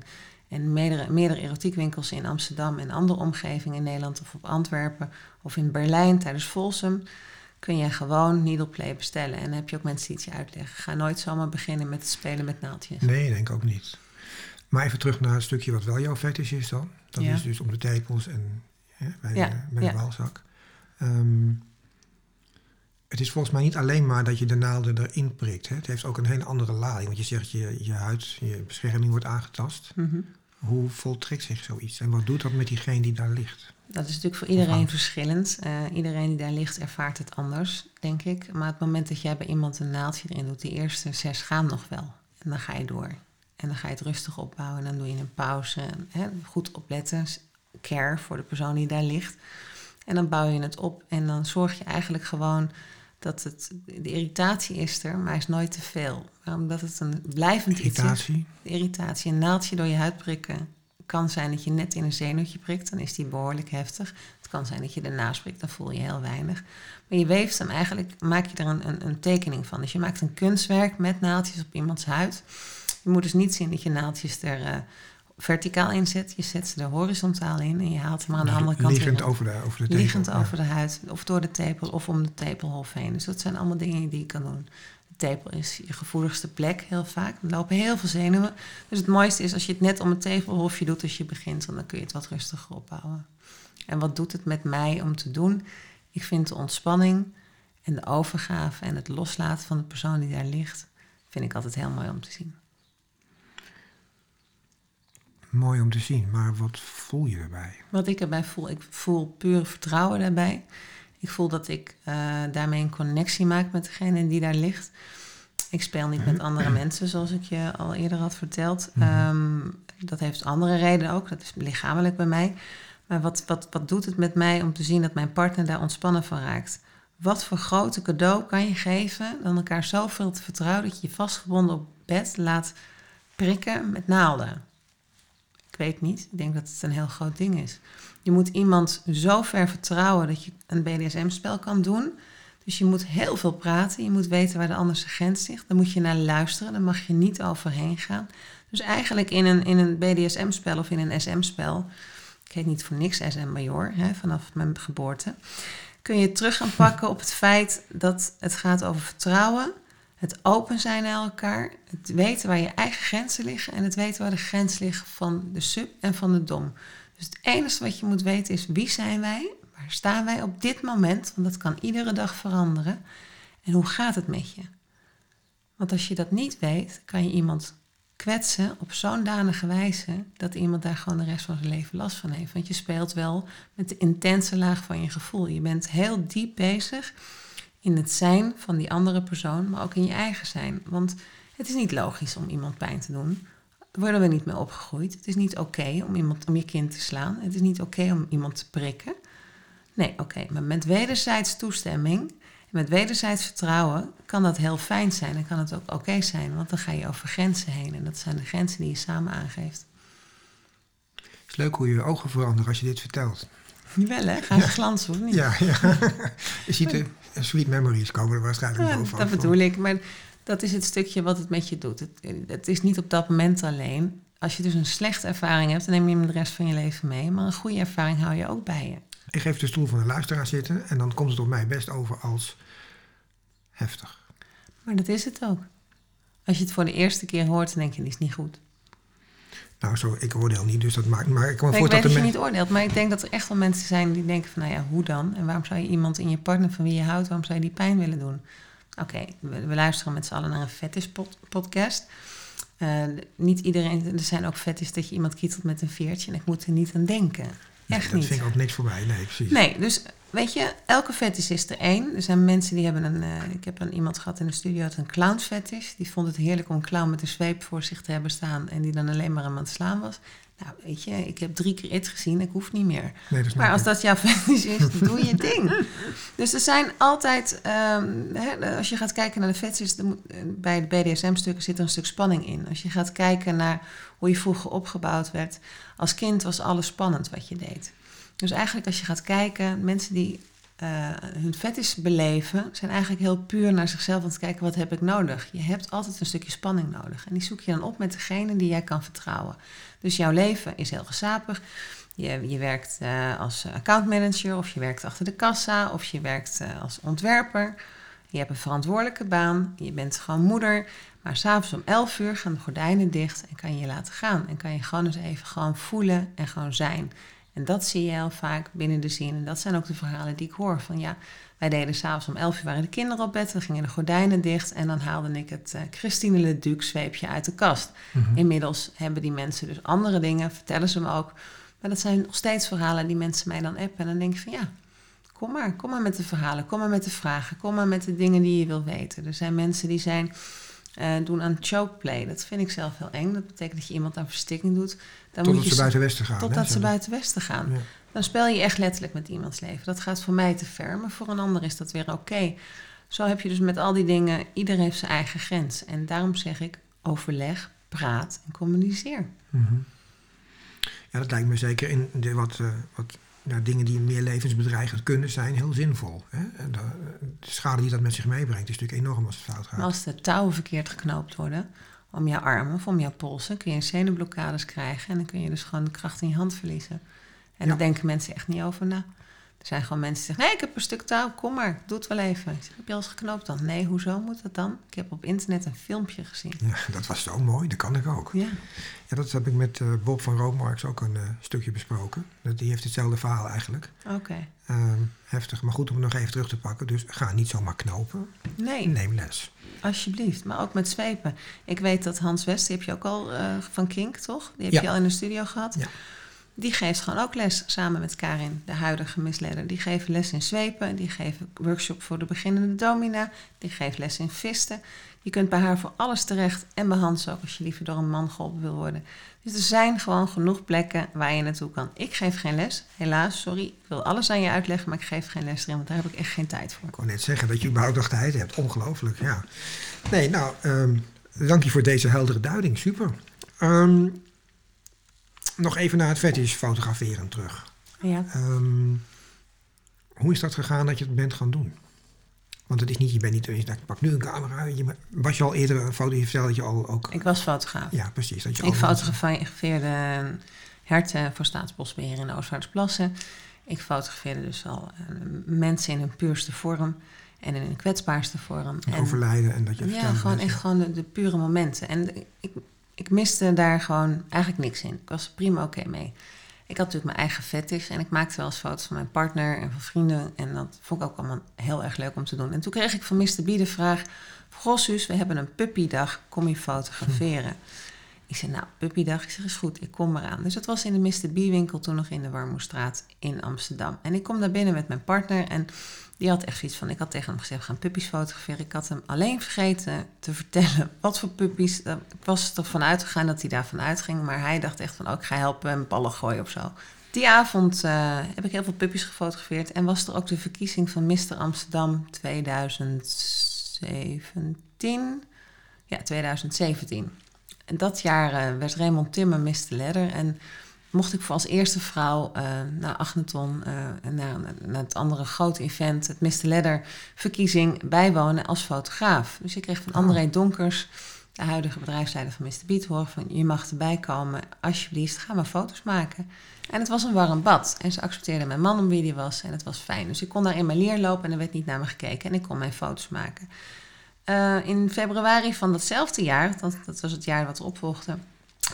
En meerdere, meerdere erotiekwinkels in Amsterdam en andere omgevingen in Nederland of op Antwerpen of in Berlijn tijdens Folsum kun je gewoon needleplay bestellen. En dan heb je ook mensen die het je uitleggen. Ga nooit zomaar beginnen met spelen met naaldjes. Nee, denk ik ook niet. Maar even terug naar het stukje wat wel jouw fetish is dan. Dat Ja. is dus om de tepels en hè, bij, Ja, de, bij ja. de balzak. Ehm, het is volgens mij niet alleen maar dat je de naalden erin prikt. Hè. Het heeft ook een hele andere lading. Want je zegt je, je huid, je bescherming wordt aangetast. Mhm. Hoe voltrekt zich zoiets? En wat doet dat met diegene die daar ligt? Dat is natuurlijk voor iedereen verschillend. Eh, iedereen die daar ligt ervaart het anders, denk ik. Maar het moment dat jij bij iemand een naaldje erin doet, die eerste zes gaan nog wel. En dan ga je door. En dan ga je het rustig opbouwen. En dan doe je een pauze. Hè, goed opletten. Care voor de persoon die daar ligt. En dan bouw je het op. En dan zorg je eigenlijk gewoon dat het... De irritatie is er, maar is nooit te veel. Omdat het een blijvend iets is Irritatie? irritatie, een naaldje door je huid prikken. kan zijn dat je net in een zenuwtje prikt, dan is die behoorlijk heftig. Het kan zijn dat je ernaast prikt, dan voel je heel weinig. Maar je weeft hem eigenlijk, maak je er een, een, een tekening van. Dus je maakt een kunstwerk met naaldjes op iemands huid. Je moet dus niet zien dat je naaldjes er uh, verticaal inzet. Je zet ze er horizontaal in en je haalt hem aan de andere kant Liggend over de, over de tepel. Liggend over de huid, of door de tepel, of om de tepelhof heen. Dus dat zijn allemaal dingen die je kan doen. De tepel is je gevoeligste plek heel vaak. Er lopen heel veel zenuwen. Dus het mooiste is als je het net om het tepelhofje doet als je begint. Dan kun je het wat rustiger opbouwen. En wat doet het met mij om te doen? Ik vind de ontspanning en de overgave en het loslaten van de persoon die daar ligt, vind ik altijd heel mooi om te zien. Mooi om te zien, maar wat voel je erbij? Wat ik erbij voel, ik voel puur vertrouwen daarbij. Ik voel dat ik uh, daarmee een connectie maak met degene die daar ligt. Ik speel niet met andere mensen, zoals ik je al eerder had verteld. Um, dat heeft andere redenen ook. Dat is lichamelijk bij mij. Maar wat, wat, wat doet het met mij om te zien dat mijn partner daar ontspannen van raakt? Wat voor grote cadeau kan je geven dan elkaar zoveel te vertrouwen dat je je vastgebonden op bed laat prikken met naalden? Ik weet niet. Ik denk dat het een heel groot ding is. Je moet iemand zo ver vertrouwen dat je een BDSM-spel kan doen. Dus je moet heel veel praten. Je moet weten waar de andere grens ligt. Dan moet je naar luisteren. Daar mag je niet overheen gaan. Dus eigenlijk in een, in een BDSM-spel of in een SM-spel ik heet niet voor niks SM-major, vanaf mijn geboorte, kun je terug gaan pakken op het feit dat het gaat over vertrouwen, het open zijn naar elkaar, het weten waar je eigen grenzen liggen en het weten waar de grens ligt van de sub en van de dom. Dus het enige wat je moet weten is wie zijn wij, waar staan wij op dit moment, want dat kan iedere dag veranderen, en hoe gaat het met je? Want als je dat niet weet, kan je iemand kwetsen op zo'n danige wijze dat iemand daar gewoon de rest van zijn leven last van heeft. Want je speelt wel met de intense laag van je gevoel. Je bent heel diep bezig in het zijn van die andere persoon, maar ook in je eigen zijn. Want het is niet logisch om iemand pijn te doen. Daar worden we niet mee opgegroeid. Het is niet oké om iemand om je kind te slaan. Het is niet oké om iemand te prikken. Nee, oké, maar met wederzijds toestemming met wederzijds vertrouwen kan dat heel fijn zijn en kan het ook oké zijn, want dan ga je over grenzen heen en dat zijn de grenzen die je samen aangeeft. Het is leuk hoe je ogen veranderen als je dit vertelt. Wel hè, gaan ze glanzen of niet? Ja, ja. je ziet de sweet memories komen er waarschijnlijk ja, boven. Dat bedoel ik, maar dat is het stukje wat het met je doet. Het, het is niet op dat moment alleen. Als je dus een slechte ervaring hebt, dan neem je hem de rest van je leven mee. Maar een goede ervaring hou je ook bij je. Ik geef de stoel van de luisteraar zitten en dan komt het op mij best over als heftig. Maar dat is het ook. Als je het voor de eerste keer hoort, dan denk je, die is niet goed. Nou, zo, ik oordeel niet, dus dat maakt... Maar ik kan me nee, ik weet dat, je niet oordeelt, maar ik denk dat er echt wel mensen zijn die denken van... nou ja, hoe dan? En waarom zou je iemand in je partner van wie je houdt... waarom zou je die pijn willen doen? Oké, we, luisteren met z'n allen naar een fetish podcast. Uh, niet iedereen... Er zijn ook fetish dat je iemand kietelt met een veertje... en ik moet er niet aan denken. Echt dat niet. vind ik ook niks voor mij, nee, precies. Nee, dus weet je, elke fetish is er één. Er zijn mensen die hebben een... Uh, ik heb een, iemand gehad in de studio, had een clown fetish. Die vond het heerlijk om een clown met een zweep voor zich te hebben staan... en die dan alleen maar aan het slaan was. Nou, weet je, ik heb drie keer it gezien, ik hoef niet meer. Nee, maar als dat jouw fetish is, doe je ding. Dus er zijn altijd... Um, hè, als je gaat kijken naar de fetishes... bij de BDSM-stukken zit er een stuk spanning in. Als je gaat kijken naar hoe je vroeger opgebouwd werd... als kind was alles spannend wat je deed. Dus eigenlijk als je gaat kijken, mensen die uh, hun fetish beleven, zijn eigenlijk heel puur naar zichzelf aan het kijken, wat heb ik nodig? Je hebt altijd een stukje spanning nodig. En die zoek je dan op met degene die jij kan vertrouwen. Dus jouw leven is heel gezapig. Je, je werkt uh, als accountmanager, of je werkt achter de kassa, of je werkt uh, als ontwerper. Je hebt een verantwoordelijke baan, je bent gewoon moeder. Maar s'avonds om 11 uur gaan de gordijnen dicht en kan je je laten gaan. En kan je gewoon eens even gewoon voelen en gewoon zijn. En dat zie je heel vaak binnen de zin. En dat zijn ook de verhalen die ik hoor. Van ja, wij deden s'avonds om 11 uur waren de kinderen op bed. Dan gingen de gordijnen dicht. En dan haalde ik het uh, Christine Leduc zweepje uit de kast. Mhm. Inmiddels hebben die mensen dus andere dingen. Vertellen ze me ook. Maar dat zijn nog steeds verhalen die mensen mij dan appen. En dan denk ik van ja, kom maar. Kom maar met de verhalen. Kom maar met de vragen. Kom maar met de dingen die je wil weten. Er zijn mensen die zijn uh, doen aan chokeplay. Dat vind ik zelf heel eng. Dat betekent dat je iemand aan verstikking doet. Dan totdat moet je ze buiten Westen gaan. Totdat ze buiten Westen gaan. Dan speel je echt letterlijk met iemands leven. Dat gaat voor mij te ver, maar voor een ander is dat weer oké. Zo heb je dus met al die dingen, ieder heeft zijn eigen grens. En daarom zeg ik, overleg, praat en communiceer. Mhm. Ja, dat lijkt me zeker in de wat, uh, wat nou, dingen die meer levensbedreigend kunnen zijn, heel zinvol. Hè? En de, de, schade die dat met zich meebrengt is natuurlijk enorm als het fout gaat. Als de touwen verkeerd geknoopt worden, om je arm of om jouw polsen, kun je zenuwblokkades krijgen. En dan kun je dus gewoon de kracht in je hand verliezen. En Ja. daar denken mensen echt niet over na. Er zijn gewoon mensen die zeggen, nee, ik heb een stuk touw, kom maar, doe het wel even. Ik zeg, heb je al eens geknoopt dan? Nee, hoezo moet dat dan? Ik heb op internet een filmpje gezien. Ja, dat was zo mooi, dat kan ik ook. Ja, Ja, dat heb ik met eh, Bob van Roodmarks ook een eh, stukje besproken. Dat- Die heeft hetzelfde verhaal eigenlijk. oké. Ehm, heftig, maar goed om het nog even terug te pakken. Dus ga niet zomaar knopen. Nee, Neem les. alsjeblieft. Maar ook met zwepen. Ik weet dat Hans West, die heb je ook al eh, van Kink, toch? Die heb Ja. je al in de studio gehad. Ja. Die geeft gewoon ook les samen met Karin, de huidige misleider. Die geven les in zwepen, die geven workshop voor de beginnende domina, die geeft les in visten. Je kunt bij haar voor alles terecht en bij Hans ook als je liever door een man geholpen wil worden. Dus er zijn gewoon genoeg plekken waar je naartoe kan. Ik geef geen les, helaas, sorry. Ik wil alles aan je uitleggen, maar ik geef geen les erin, want daar heb ik echt geen tijd voor. Ik kon net zeggen dat je überhaupt nog tijd hebt. Ongelooflijk, ja. Nee, nou, ehm, dank je voor deze heldere duiding. Super. Ehm, nog even naar het fetish fotograferen terug. Ja. Ehm, hoe is dat gegaan dat je het bent gaan doen? Want het is niet, je bent niet, je dacht, pak nu een camera. Je, was je al eerder een foto, je vertelde dat je al ook... Ik was fotograaf. ja, precies. Dat je Ik fotografeerde herten voor Staatsbosbeheer in de Oostvaardersplassen. Ik fotografeerde dus al eh, mensen in hun puurste vorm en in hun kwetsbaarste vorm. En- overlijden en dat je ja, gewoon echt gewoon de, de pure momenten. En ik, ik miste daar gewoon eigenlijk niks in. Ik was er prima oké mee. Ik had natuurlijk mijn eigen fetish en ik maakte wel eens foto's van mijn partner en van vrienden. En dat vond ik ook allemaal heel erg leuk om te doen. En toen kreeg ik van Mr. B de vraag... Goh, Suus, we hebben een puppydag, kom je fotograferen? Ik zei, nou, puppydag. Ik zeg, is goed, ik kom eraan. Dus dat was in de Mr. B-winkel toen nog in de Warmoestraat in Amsterdam. En ik kom daar binnen met mijn partner en die had echt zoiets van... Ik had tegen hem gezegd, we gaan puppies fotograferen. Ik had hem alleen vergeten te vertellen wat voor puppies. Dat- Ik was ervan uitgegaan dat hij daarvan uitging. Maar hij dacht echt van, oh, ik ga helpen en ballen gooien of zo. Die avond eh, heb ik heel veel puppies gefotografeerd. En was er ook de verkiezing van Mr. Amsterdam 2017. Ja, 2017. En dat jaar eh, werd Raymond Timmer Mr. Ledder. En mocht ik voor als eerste vrouw eh, naar Agneton... eh, naar, naar het andere grote event, het Mr. Ledder verkiezing... bijwonen als fotograaf. Dus ik kreeg van Oh. André Donkers... de huidige bedrijfsleider van Mr. Beat van... je mag erbij komen, alsjeblieft, ga maar foto's maken. En het was een warm bad. En ze accepteerde mijn man om wie die was. En het was fijn. Dus ik kon daar in mijn leer lopen en er werd niet naar me gekeken. En ik kon mijn foto's maken. Eh, in februari van datzelfde jaar, dat, dat was het jaar wat erop volgde,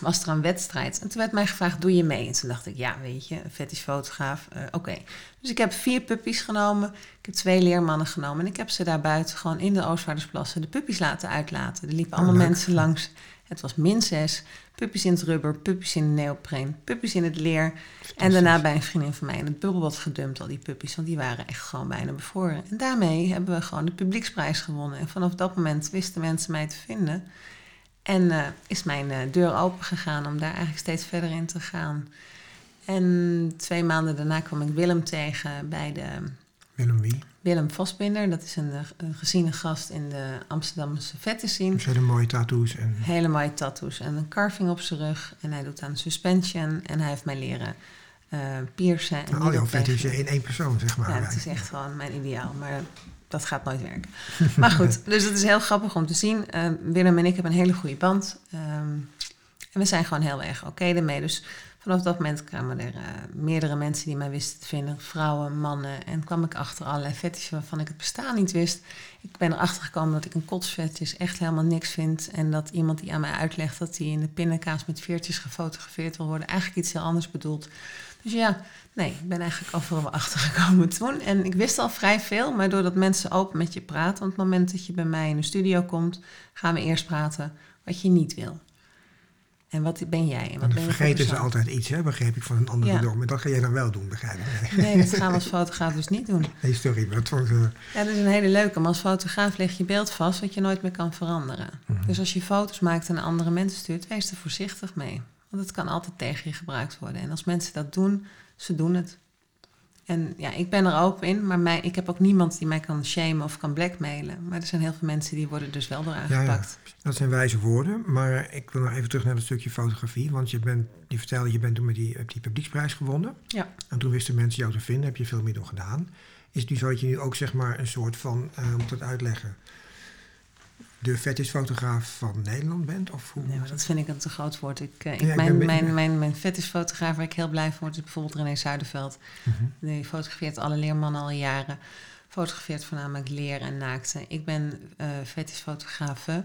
was er een wedstrijd. En toen werd mij gevraagd, doe je mee? En toen dacht ik, ja, weet je, een fetish fotograaf, eh, oké. Dus ik heb vier puppies genomen, ik heb twee leermannen genomen... en ik heb ze daar buiten gewoon in de Oostvaardersplassen de puppies laten uitlaten. Er liepen Oh, allemaal leuk. mensen langs. Het was min zes, puppies in het rubber, puppies in de neopreen, puppies in het leer... En daarna bij een vriendin van mij in het bubbelbad gedumpt, al die puppies. Want die waren echt gewoon bijna bevroren. En daarmee hebben we gewoon de publieksprijs gewonnen. En vanaf dat moment wisten mensen mij te vinden. En eh, is mijn eh, deur open gegaan om daar eigenlijk steeds verder in te gaan. En twee maanden daarna kwam ik Willem tegen bij de Willem wie? Willem Vosbinder. Dat is een, eh, een geziene gast in de Amsterdamse vette scene. Dus hele mooie tattoos. En, Hele mooie tattoos en een carving op zijn rug. En hij doet aan suspension. En hij heeft mij leren eh piercen. En al jouw fetishen pegging. in één persoon, zeg maar. Ja, dat is echt gewoon mijn ideaal. Maar dat gaat nooit werken. Maar goed, dus het is heel grappig om te zien. Eh, Willem en ik hebben een hele goede band. Ehm, en we zijn gewoon heel erg oké ermee. Dus vanaf dat moment kwamen er eh, meerdere mensen die mij wisten te vinden. Vrouwen, mannen. En kwam ik achter allerlei fetishen waarvan ik het bestaan niet wist. Ik ben erachter gekomen dat ik een kotsfetish echt helemaal niks vind. En dat iemand die aan mij uitlegt dat hij in de pindakaas met veertjes gefotografeerd wil worden... eigenlijk iets heel anders bedoelt. Dus ja, nee, ik ben eigenlijk overal wel achtergekomen toen. En ik wist al vrij veel, maar doordat mensen open met je praten... op het moment dat je bij mij in de studio komt... gaan we eerst praten wat je niet wil. En wat ben jij? En wat ben vergeten ze altijd iets, hè, begreep ik van een andere Ja. Maar dat ga jij dan wel doen, begrijp ik. Nee, dat gaan we als fotograaf dus niet doen. nee sorry, maar het wordt... eh, Ja, dat is een hele leuke. Maar als fotograaf leg je beeld vast wat je nooit meer kan veranderen. Mhm. Dus als je foto's maakt en andere mensen stuurt, wees er voorzichtig mee. Want het kan altijd tegen je gebruikt worden. En als mensen dat doen, ze doen het. En ja, ik ben er open in, maar mij, ik heb ook niemand die mij kan shamen of kan blackmailen. Maar er zijn heel veel mensen die worden dus wel door Ja, ja. aangepakt. Dat zijn wijze woorden, maar ik wil nog even terug naar het stukje fotografie. Want je, bent, je vertelde, je bent toen met die, die publieksprijs gewonnen. Ja. En toen wisten mensen jou te vinden, heb je veel meer door gedaan. Is het nu zo dat je nu ook zeg maar een soort van, eh, hoe moet dat uitleggen? De fetishfotograaf van Nederland bent? Of hoe Nee, maar dat vind ik een te groot woord. Ik, eh, ik, Ja, mijn, mijn, mijn, mijn fetishfotograaf waar ik heel blij van word... is bijvoorbeeld René Zuiderveld. Mhm. Die fotografeert alle leermannen al jaren. Fotografeert voornamelijk leer en naakte. Ik ben fetishfotografe.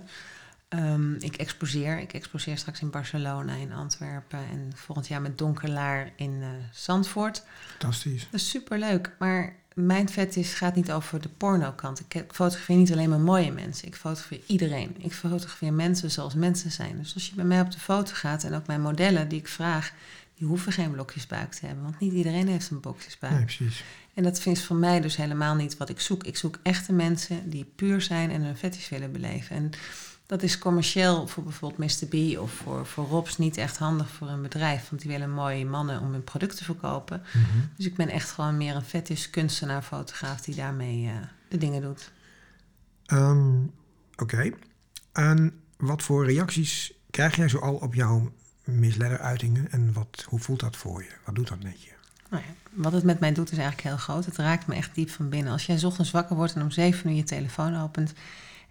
Ehm, ik exposeer. Ik exposeer straks in Barcelona, in Antwerpen... en volgend jaar met Donkerlaar in eh, Zandvoort. Fantastisch. Dat is superleuk, maar mijn fetish gaat niet over de porno-kant. Ik ik fotografeer niet alleen maar mooie mensen. Ik fotografeer iedereen. Ik fotografeer mensen zoals mensen zijn. Dus als je bij mij op de foto gaat en ook mijn modellen die ik vraag... die hoeven geen blokjesbuik te hebben. Want niet iedereen heeft een blokjesbuik. Nee, precies. En dat is voor mij dus helemaal niet wat ik zoek. Ik zoek echte mensen die puur zijn en hun fetish willen beleven. En dat is commercieel voor bijvoorbeeld Mr. B of voor, voor Robs niet echt handig voor een bedrijf. Want die willen mooie mannen om hun product te verkopen. Mhm. Dus ik ben echt gewoon meer een fetish kunstenaar, fotograaf die daarmee eh, de dingen doet. Ehm, Oké. En wat voor reacties krijg jij zoal op jouw misleideruitingen? En wat, hoe voelt dat voor je? Wat doet dat met je? Nou ja, wat het met mij doet is eigenlijk heel groot. Het raakt me echt diep van binnen. Als jij 's ochtends wakker wordt en om 7 uur je telefoon opent...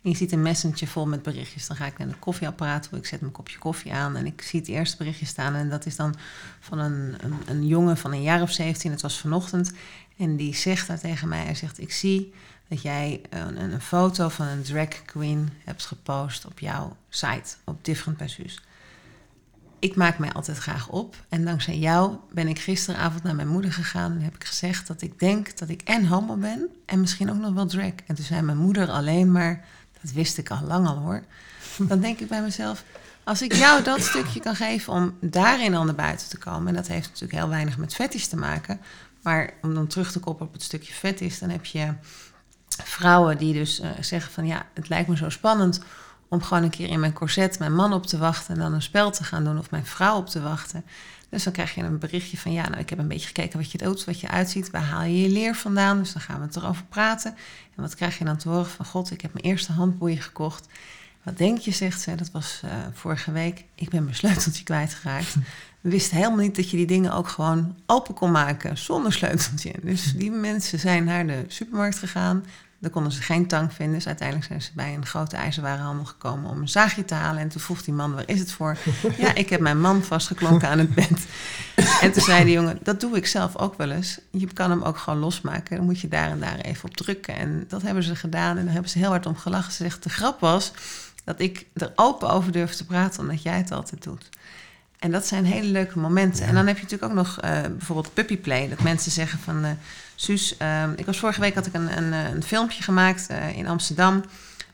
en je ziet een messenger vol met berichtjes... dan ga ik naar de koffieapparaat ik zet mijn kopje koffie aan... en ik zie het eerste berichtje staan en dat is dan van een, een, een jongen van een jaar of 17. Het was vanochtend. En die zegt daar tegen mij, hij zegt... ik zie dat jij een, een, een foto van een drag queen hebt gepost op jouw site... op Different Pursuits ik maak mij altijd graag op. En dankzij jou ben ik gisteravond naar mijn moeder gegaan en heb ik gezegd dat ik denk dat ik en homo ben en misschien ook nog wel drag. En toen zei mijn moeder alleen maar, dat wist ik al lang al hoor. Dan denk ik bij mezelf, als ik jou dat stukje kan geven om daarin al naar buiten te komen, en dat heeft natuurlijk heel weinig met fetish te maken, maar om dan terug te koppelen op het stukje fetish, dan heb je vrouwen die dus eh, zeggen van ja, het lijkt me zo spannend om gewoon een keer in mijn corset mijn man op te wachten en dan een spel te gaan doen of mijn vrouw op te wachten. Dus dan krijg je een berichtje van ja, nou ik heb een beetje gekeken wat je doet, wat je uitziet, waar haal je je leer vandaan, dus dan gaan we het erover praten. En wat krijg je dan te horen van god, ik heb mijn eerste handboeien gekocht. Wat denk je, zegt ze, dat was eh, vorige week, ik ben mijn sleuteltje kwijtgeraakt. We wisten helemaal niet dat je die dingen ook gewoon open kon maken zonder sleuteltje. Dus die mensen zijn naar de supermarkt gegaan. Daar konden ze geen tang vinden. Dus uiteindelijk zijn ze bij een grote ijzerwarenhandel gekomen om een zaagje te halen. En toen vroeg die man, waar is het voor? Ja, ik heb mijn man vastgeklonken aan het bed. En toen zei de jongen, dat doe ik zelf ook wel eens. Je kan hem ook gewoon losmaken. Dan moet je daar en daar even op drukken. En dat hebben ze gedaan. En daar hebben ze heel hard om gelachen. Ze zegt, de grap was dat ik er open over durf te praten, omdat jij het altijd doet. En dat zijn hele leuke momenten. Ja. En dan heb je natuurlijk ook nog eh, bijvoorbeeld puppyplay. Dat mensen zeggen van... eh Suus, eh, ik was vorige week had ik een, een, eh, een filmpje gemaakt eh, in Amsterdam...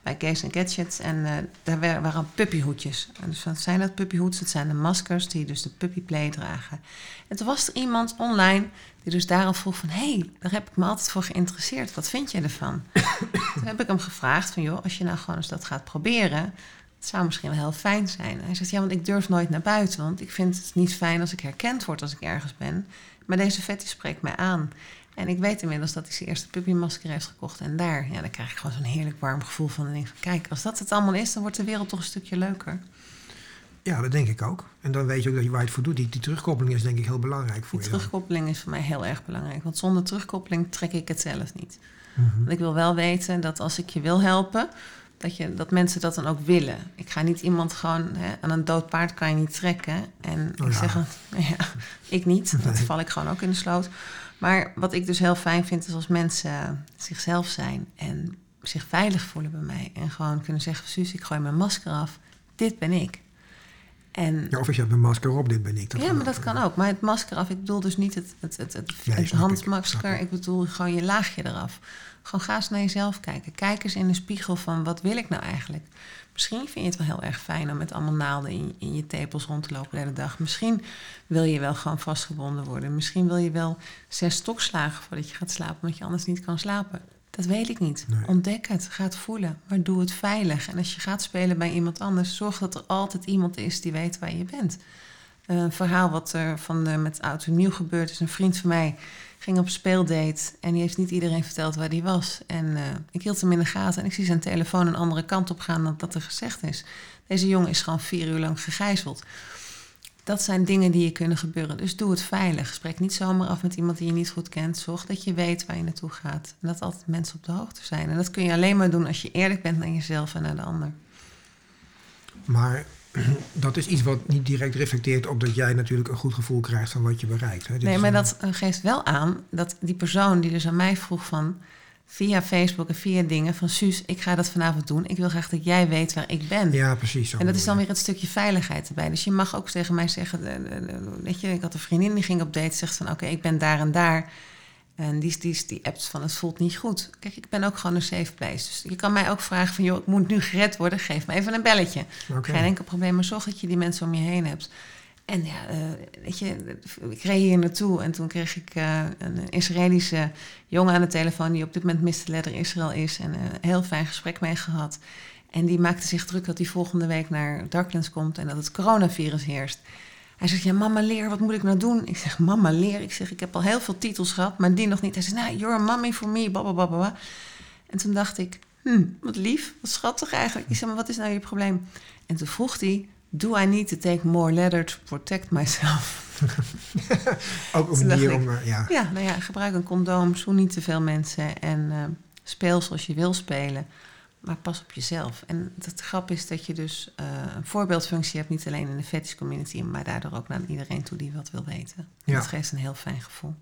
bij Kees en Gadgets. En eh, daar wa- waren puppyhoedjes. En dus wat zijn dat puppyhoeds? Dat zijn de maskers die dus de puppyplay dragen. En toen was er iemand online die dus daarom vroeg van... hé, hey, daar heb ik me altijd voor geïnteresseerd. Wat vind je ervan? toen heb ik hem gevraagd van... joh, als je nou gewoon eens dat gaat proberen... Het zou misschien wel heel fijn zijn. Hij zegt, ja, want ik durf nooit naar buiten. Want ik vind het niet fijn als ik herkend word als ik ergens ben. Maar deze fetish spreekt mij aan. En ik weet inmiddels dat hij zijn eerste puppymasker heeft gekocht. En daar, ja, dan krijg ik gewoon zo'n heerlijk warm gevoel van. En denk van, kijk, als dat het allemaal is, dan wordt de wereld toch een stukje leuker. Ja, dat denk ik ook. En dan weet je ook dat je waar je het voor doet. Die, die terugkoppeling is denk ik heel belangrijk voor Die je. dan. terugkoppeling is voor mij heel erg belangrijk. Want zonder terugkoppeling trek ik het zelf niet. Mhm. Want ik wil wel weten dat als ik je wil helpen, dat, je, dat mensen dat dan ook willen. Ik ga niet iemand gewoon hè, aan een dood paard kan je niet trekken. En Oh ik ja. zeg, ja, ik niet. Dat Nee. val ik gewoon ook in de sloot. Maar wat ik dus heel fijn vind, is als mensen zichzelf zijn en zich veilig voelen bij mij. En gewoon kunnen zeggen, Suus, ik gooi mijn masker af. Dit ben ik. En Ja, of als je hebt een masker op, dit ben ik. Dat ja, maar dat ook. kan ook. Maar het masker af, ik bedoel dus niet het, het, het, het, Nee, het handmasker. Ik, ik. bedoel gewoon je laagje eraf. Gewoon ga eens naar jezelf kijken. Kijk eens in de spiegel van wat wil ik nou eigenlijk? Misschien vind je het wel heel erg fijn om met allemaal naalden in, in je tepels rond te lopen de hele dag. Misschien wil je wel gewoon vastgebonden worden. Misschien wil je wel zes stokslagen voordat je gaat slapen, omdat je anders niet kan slapen. Dat weet ik niet. Nee. Ontdek het, ga het voelen, maar doe het veilig. En als je gaat spelen bij iemand anders, zorg dat er altijd iemand is die weet waar je bent. Een verhaal wat er van de, met oud en nieuw gebeurd is. Een vriend van mij ging op speeldate en die heeft niet iedereen verteld waar die was. En eh, ik hield hem in de gaten en ik zie zijn telefoon een andere kant op gaan dan dat er gezegd is. Deze jongen is gewoon vier uur lang gegijzeld. Dat zijn dingen die je kunnen gebeuren. Dus doe het veilig. Spreek niet zomaar af met iemand die je niet goed kent. Zorg dat je weet waar je naartoe gaat. En dat altijd mensen op de hoogte zijn. En dat kun je alleen maar doen als je eerlijk bent naar jezelf en naar de ander. Maar dat is iets wat niet direct reflecteert op dat jij natuurlijk een goed gevoel krijgt van wat je bereikt. Hè? Nee, maar dat eh, geeft wel aan dat die persoon die dus aan mij vroeg van via Facebook en via dingen van Suus, ik ga dat vanavond doen. Ik wil graag dat jij weet waar ik ben. Ja, precies. En dat is dan weer het stukje veiligheid erbij. Dus je mag ook tegen mij zeggen, weet je, ik had een vriendin die ging op date, zegt van oké, ik ben daar en daar. En die, die, die appt van het voelt niet goed. Kijk, ik ben ook gewoon een safe place. Dus je kan mij ook vragen van joh, ik moet nu gered worden, geef me even een belletje. je. Oké. Geen enkel probleem, maar zorg dat je die mensen om je heen hebt. En ja, eh, weet je, ik reed hier naartoe en toen kreeg ik eh, een Israëlische jongen aan de telefoon... die op dit moment Mr. Leather Israël is en eh, een heel fijn gesprek mee gehad. En die maakte zich druk dat hij volgende week naar Darklands komt en dat het coronavirus heerst. Hij zegt, ja mama leer, wat moet ik nou doen? Ik zeg, mama leer. Ik zeg, ik heb al heel veel titels gehad, maar die nog niet. Hij zegt, nou, you're a mommy for me, blablabla. En toen dacht ik, hm, wat lief, wat schattig eigenlijk. Ik zeg, maar wat is nou je probleem? En toen vroeg hij, do I need to take more leather to protect myself? Ook een manier om... eh, ja. Ja, nou ja, gebruik een condoom, zoen niet te veel mensen en eh, speel zoals je wil spelen. Maar pas op jezelf. En het grap is dat je dus eh, een voorbeeldfunctie hebt, niet alleen in de fetish community, maar daardoor ook naar iedereen toe die wat wil weten. Ja. Dat geeft een heel fijn gevoel.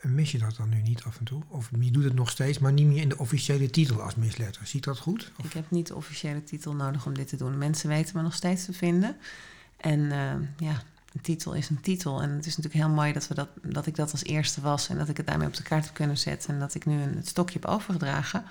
En Mis je dat dan nu niet af en toe? Of je doet het nog steeds, maar niet meer in de officiële titel als misletter. Ziet dat goed? Of- Ik heb niet de officiële titel nodig om dit te doen. Mensen weten me nog steeds te vinden. En eh, ja, een titel is een titel. En het is natuurlijk heel mooi dat, we dat, dat ik dat als eerste was. En dat ik het daarmee op de kaart heb kunnen zetten. En dat ik nu een, het stokje heb overgedragen.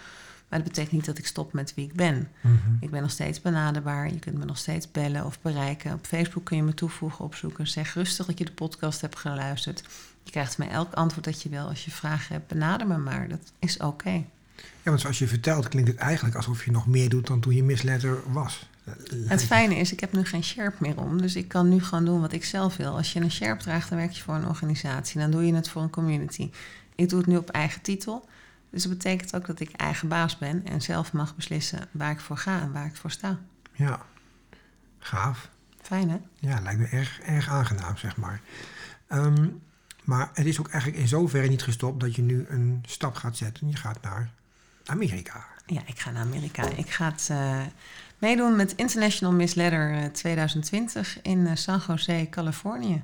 Maar dat betekent niet dat ik stop met wie ik ben. Mhm. Ik ben nog steeds benaderbaar. Je kunt me nog steeds bellen of bereiken. Op Facebook kun je me toevoegen, opzoeken. Zeg rustig dat je de podcast hebt geluisterd. Je krijgt mij elk antwoord dat je wil. Als je vragen hebt, benader me maar. Dat is oké. Ja, want zoals je vertelt klinkt het eigenlijk alsof je nog meer doet dan toen je misletter was. Het fijne is, ik heb nu geen sherp meer om. Dus ik kan nu gewoon doen wat ik zelf wil. Als je een sherp draagt, dan werk je voor een organisatie. Dan doe je het voor een community. Ik doe het nu op eigen titel. Dus dat betekent ook dat ik eigen baas ben en zelf mag beslissen waar ik voor ga en waar ik voor sta. Ja, gaaf. Fijn hè? Ja, lijkt me erg, erg aangenaam, zeg maar. Ehm, maar het is ook eigenlijk in zoverre niet gestopt dat je nu een stap gaat zetten. Je gaat naar Amerika. Ja, ik ga naar Amerika. Ik ga het eh, meedoen met International Miss Leather eh, 2020 in eh, San Jose, Californië.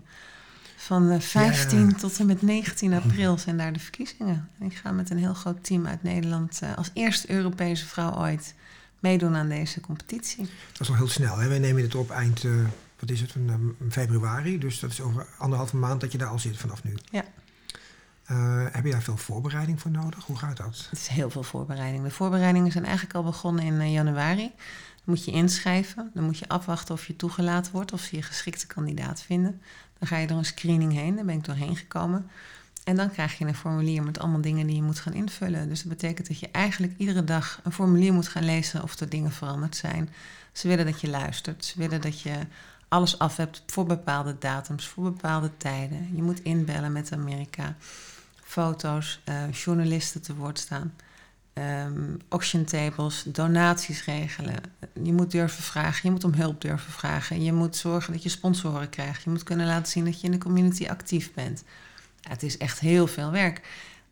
Van eh, 15 Ja. tot en met 19 april zijn daar de verkiezingen. En ik ga met een heel groot team uit Nederland eh, als eerste Europese vrouw ooit meedoen aan deze competitie. Dat is al heel snel. Hè? Wij nemen dit op eind, eh, wat is het, van, eh, februari. Dus dat is over anderhalve maand dat je daar al zit vanaf nu. Ja. Eh, heb je daar veel voorbereiding voor nodig? Hoe gaat dat? Het is heel veel voorbereiding. De voorbereidingen zijn eigenlijk al begonnen in eh, januari. Dan moet je inschrijven. Dan moet je afwachten of je toegelaten wordt, of ze je geschikte kandidaat vinden. Dan ga je door een screening heen. Daar ben ik doorheen gekomen. En dan krijg je een formulier met allemaal dingen die je moet gaan invullen. Dus dat betekent dat je eigenlijk iedere dag een formulier moet gaan lezen of er dingen veranderd zijn. Ze willen dat je luistert. Ze willen dat je alles af hebt voor bepaalde datums, voor bepaalde tijden. Je moet inbellen met Amerika. Foto's, eh, journalisten te woord staan. Ehm, auction tables, donaties regelen. Je moet durven vragen, je moet om hulp durven vragen. Je moet zorgen dat je sponsoren krijgt. Je moet kunnen laten zien dat je in de community actief bent. Het is echt heel veel werk.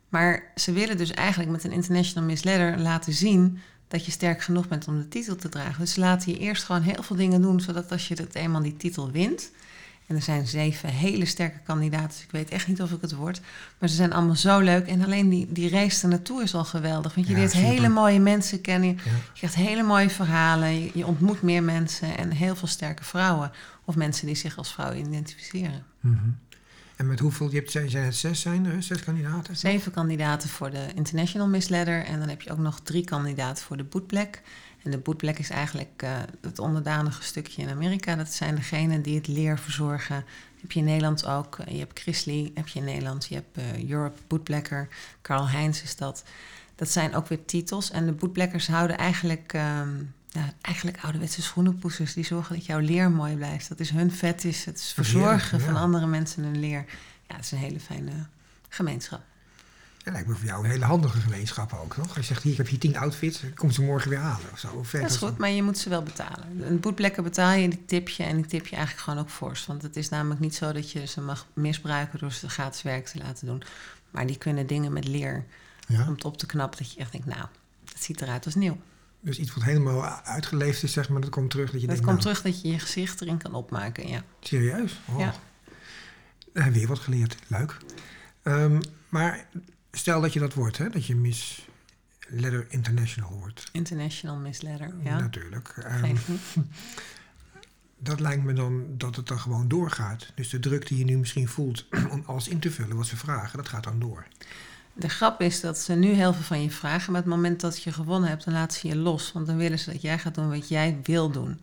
Maar ze willen dus eigenlijk met een International Miss Leather laten zien dat je sterk genoeg bent om de titel te dragen. Dus ze laten je eerst gewoon heel veel dingen doen, zodat als je het eenmaal die titel wint. En er zijn zeven hele sterke kandidaten, dus ik weet echt niet of ik het word. Maar ze zijn allemaal zo leuk. En alleen die, die race naartoe is al geweldig. Want je Ja, leert super. hele mooie mensen kennen. Je Ja. krijgt hele mooie verhalen. Je, je ontmoet meer mensen en heel veel sterke vrouwen. Of mensen die zich als vrouw identificeren. Mhm. En met hoeveel, je hebt, zijn zijn het zes zijn er, zes kandidaten? Zeven kandidaten voor de International Miss Leather. En dan heb je ook nog drie kandidaten voor de Bootblack. En de Bootblack is eigenlijk eh, het onderdanige stukje in Amerika. Dat zijn degenen die het leer verzorgen. Heb je in Nederland ook. Je hebt Chrisley, heb je in Nederland. Je hebt eh, Europe Bootblacker. Karl Heinz is dat. Dat zijn ook weer titels. En de Bootblackers houden eigenlijk... ehm, ja, eigenlijk ouderwetse schoenenpoetsers die zorgen dat jouw leer mooi blijft. Dat is hun vet, is het verzorgen van andere mensen hun leer. Ja, het is een hele fijne gemeenschap. Dat lijkt me voor jou een hele handige gemeenschap ook, toch? Als je zegt, hier, ik heb hier tien outfits, kom ze morgen weer halen of zo. dat is goed, maar je moet ze wel betalen. Een boetplekken betaal je, die tip je en die tip je eigenlijk gewoon ook fors. Want het is namelijk niet zo dat je ze mag misbruiken door ze gratis werk te laten doen. Maar die kunnen dingen met leer ja. om het op te knappen dat je echt denkt, nou, het ziet eruit als nieuw. Dus iets wat helemaal uitgeleefd is, zeg maar, dat komt terug dat je dat denkt... komt nou, terug dat je je gezicht erin kan opmaken, ja. Serieus? Oh. Ja. Weer wat geleerd, leuk. Um, maar stel dat je dat wordt, hè? dat je Miss Letter International wordt. International Miss Letter, ja. Natuurlijk. Um, dat lijkt me dan dat het dan gewoon doorgaat. Dus de druk die je nu misschien voelt om alles in te vullen wat ze vragen, dat gaat dan door. De grap is dat ze nu heel veel van je vragen, maar het moment dat je gewonnen hebt, dan laten ze je los. Want dan willen ze dat jij gaat doen wat jij wil doen.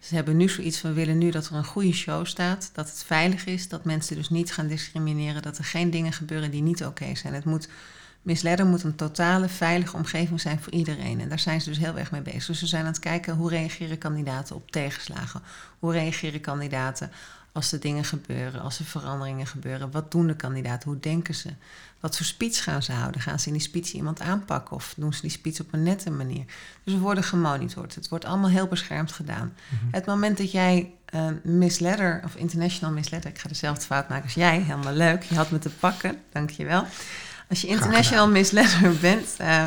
Ze hebben nu zoiets van: willen nu dat er een goede show staat, dat het veilig is, dat mensen dus niet gaan discrimineren, dat er geen dingen gebeuren die niet oké zijn. Het moet, misleider moet een totale veilige omgeving zijn voor iedereen. En daar zijn ze dus heel erg mee bezig. Dus ze zijn aan het kijken hoe reageren kandidaten op tegenslagen. Hoe reageren kandidaten als er dingen gebeuren, als er veranderingen gebeuren. Wat doen de kandidaten? Hoe denken ze? Wat voor speech gaan ze houden? Gaan ze in die speech iemand aanpakken of doen ze die speech op een nette manier? Dus we worden gemonitord. Het wordt allemaal heel beschermd gedaan. Mhm. Het moment dat jij uh, Miss Letter of International Miss Letter, ik ga dezelfde fout maken als jij, helemaal leuk. Je had me te pakken, dankjewel. Als je International Miss Letter bent, uh,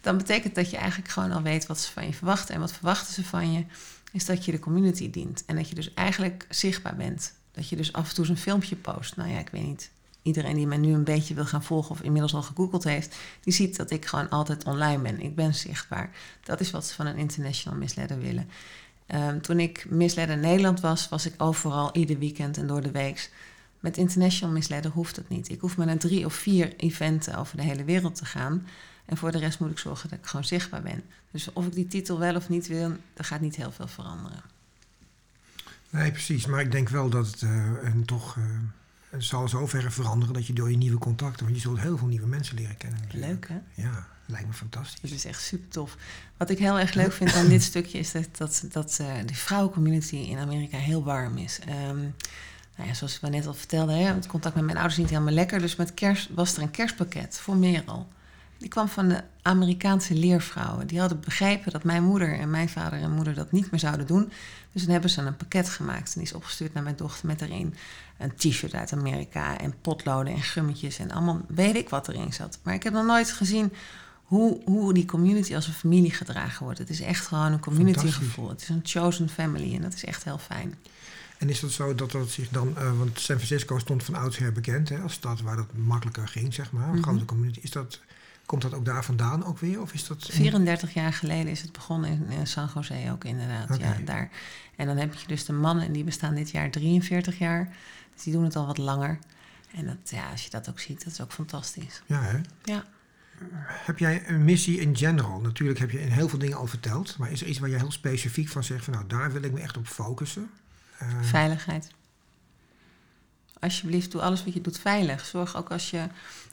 dan betekent dat je eigenlijk gewoon al weet wat ze van je verwachten. En wat verwachten ze van je, is dat je de community dient. En dat je dus eigenlijk zichtbaar bent. Dat je dus af en toe een filmpje post. Nou ja, ik weet niet iedereen die mij nu een beetje wil gaan volgen of inmiddels al gegoogeld heeft, die ziet dat ik gewoon altijd online ben. Ik ben zichtbaar. Dat is wat ze van een international misleider willen. Um, toen ik misleider Nederland was, was ik overal ieder weekend en door de week. Met international misleider hoeft het niet. Ik hoef maar naar drie of vier eventen over de hele wereld te gaan. En voor de rest moet ik zorgen dat ik gewoon zichtbaar ben. Dus of ik die titel wel of niet wil, er gaat niet heel veel veranderen. Nee, precies. Maar ik denk wel dat het uh, een toch. Uh het zal zover veranderen dat je door je nieuwe contacten, want je zult heel veel nieuwe mensen leren kennen. Leuk hè? Ja, lijkt me fantastisch. Dat is echt super tof. Wat ik heel erg leuk vind aan dit stukje is dat, dat, dat uh, de vrouwencommunity in Amerika heel warm is. Um, nou ja, zoals we net al vertelden, hè, het contact met mijn ouders niet helemaal lekker. Dus met kerst was er een kerstpakket voor Merel. Die kwam van de Amerikaanse leervrouwen. Die hadden begrepen dat mijn moeder en mijn vader en moeder dat niet meer zouden doen. Dus dan hebben ze een pakket gemaakt. En die is opgestuurd naar mijn dochter met erin een t-shirt uit Amerika en potloden en gummetjes en allemaal weet ik wat erin zat. Maar ik heb nog nooit gezien hoe, hoe die community als een familie gedragen wordt. Het is echt gewoon een community gevoel. Het is een chosen family en dat is echt heel fijn. En is dat zo dat dat zich dan, uh, want San Francisco stond van oudsher bekend hè, als stad waar dat makkelijker ging, zeg maar, een mhm. grote community. Is dat, komt dat ook daar vandaan ook weer? Of is dat 34 jaar geleden is het begonnen in, San Jose ook inderdaad. Ja, daar. En dan heb je dus de mannen en die bestaan dit jaar 43 jaar. Dus die doen het al wat langer. En dat, ja, als je dat ook ziet, dat is ook fantastisch. Ja, hè? Ja. Heb jij een missie in general? Natuurlijk heb je in heel veel dingen al verteld. Maar is er iets waar je heel specifiek van zegt... van nou, daar wil ik me echt op focussen? Uh... Veiligheid. Alsjeblieft, doe alles wat je doet veilig. Zorg ook als je,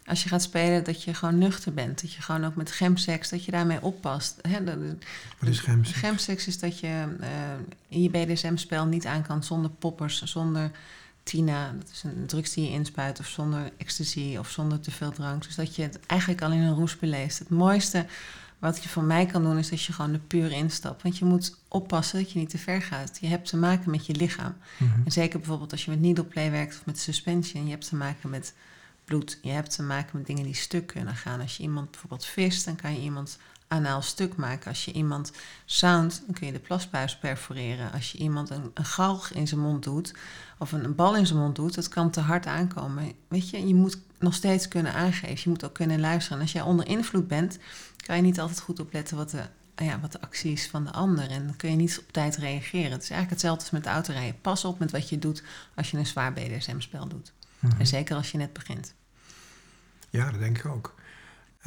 als je gaat spelen dat je gewoon nuchter bent. Dat je gewoon ook met gemseks, dat je daarmee oppast. Hè, wat is gemseks? Gemseks is dat je uh, in je BDSM-spel niet aan kan zonder poppers, zonder Tina, dat is een drugs die je inspuit, of zonder ecstasy of zonder te veel drank. Dus dat je het eigenlijk al in een roes beleest. Het mooiste wat je voor mij kan doen, is dat je gewoon er puur instapt. Want je moet oppassen dat je niet te ver gaat. Je hebt te maken met je lichaam. Mhm. En zeker bijvoorbeeld als je met needle play werkt of met suspension, je hebt te maken met bloed. Je hebt te maken met dingen die stuk kunnen gaan. Als je iemand bijvoorbeeld vist, dan kan je iemand anaal stuk maken. Als je iemand sound, dan kun je de plasbuis perforeren. Als je iemand een, een galg in zijn mond doet, of een, een, bal in zijn mond doet, dat kan te hard aankomen. Weet je, je moet nog steeds kunnen aangeven. Je moet ook kunnen luisteren. En als jij onder invloed bent, kan je niet altijd goed opletten wat de, ja, wat de actie is van de ander. En dan kun je niet op tijd reageren. Het is eigenlijk hetzelfde als met autorijden. Pas op met wat je doet als je een zwaar BDSM-spel doet. Mhm. En zeker als je net begint. Ja, dat denk ik ook.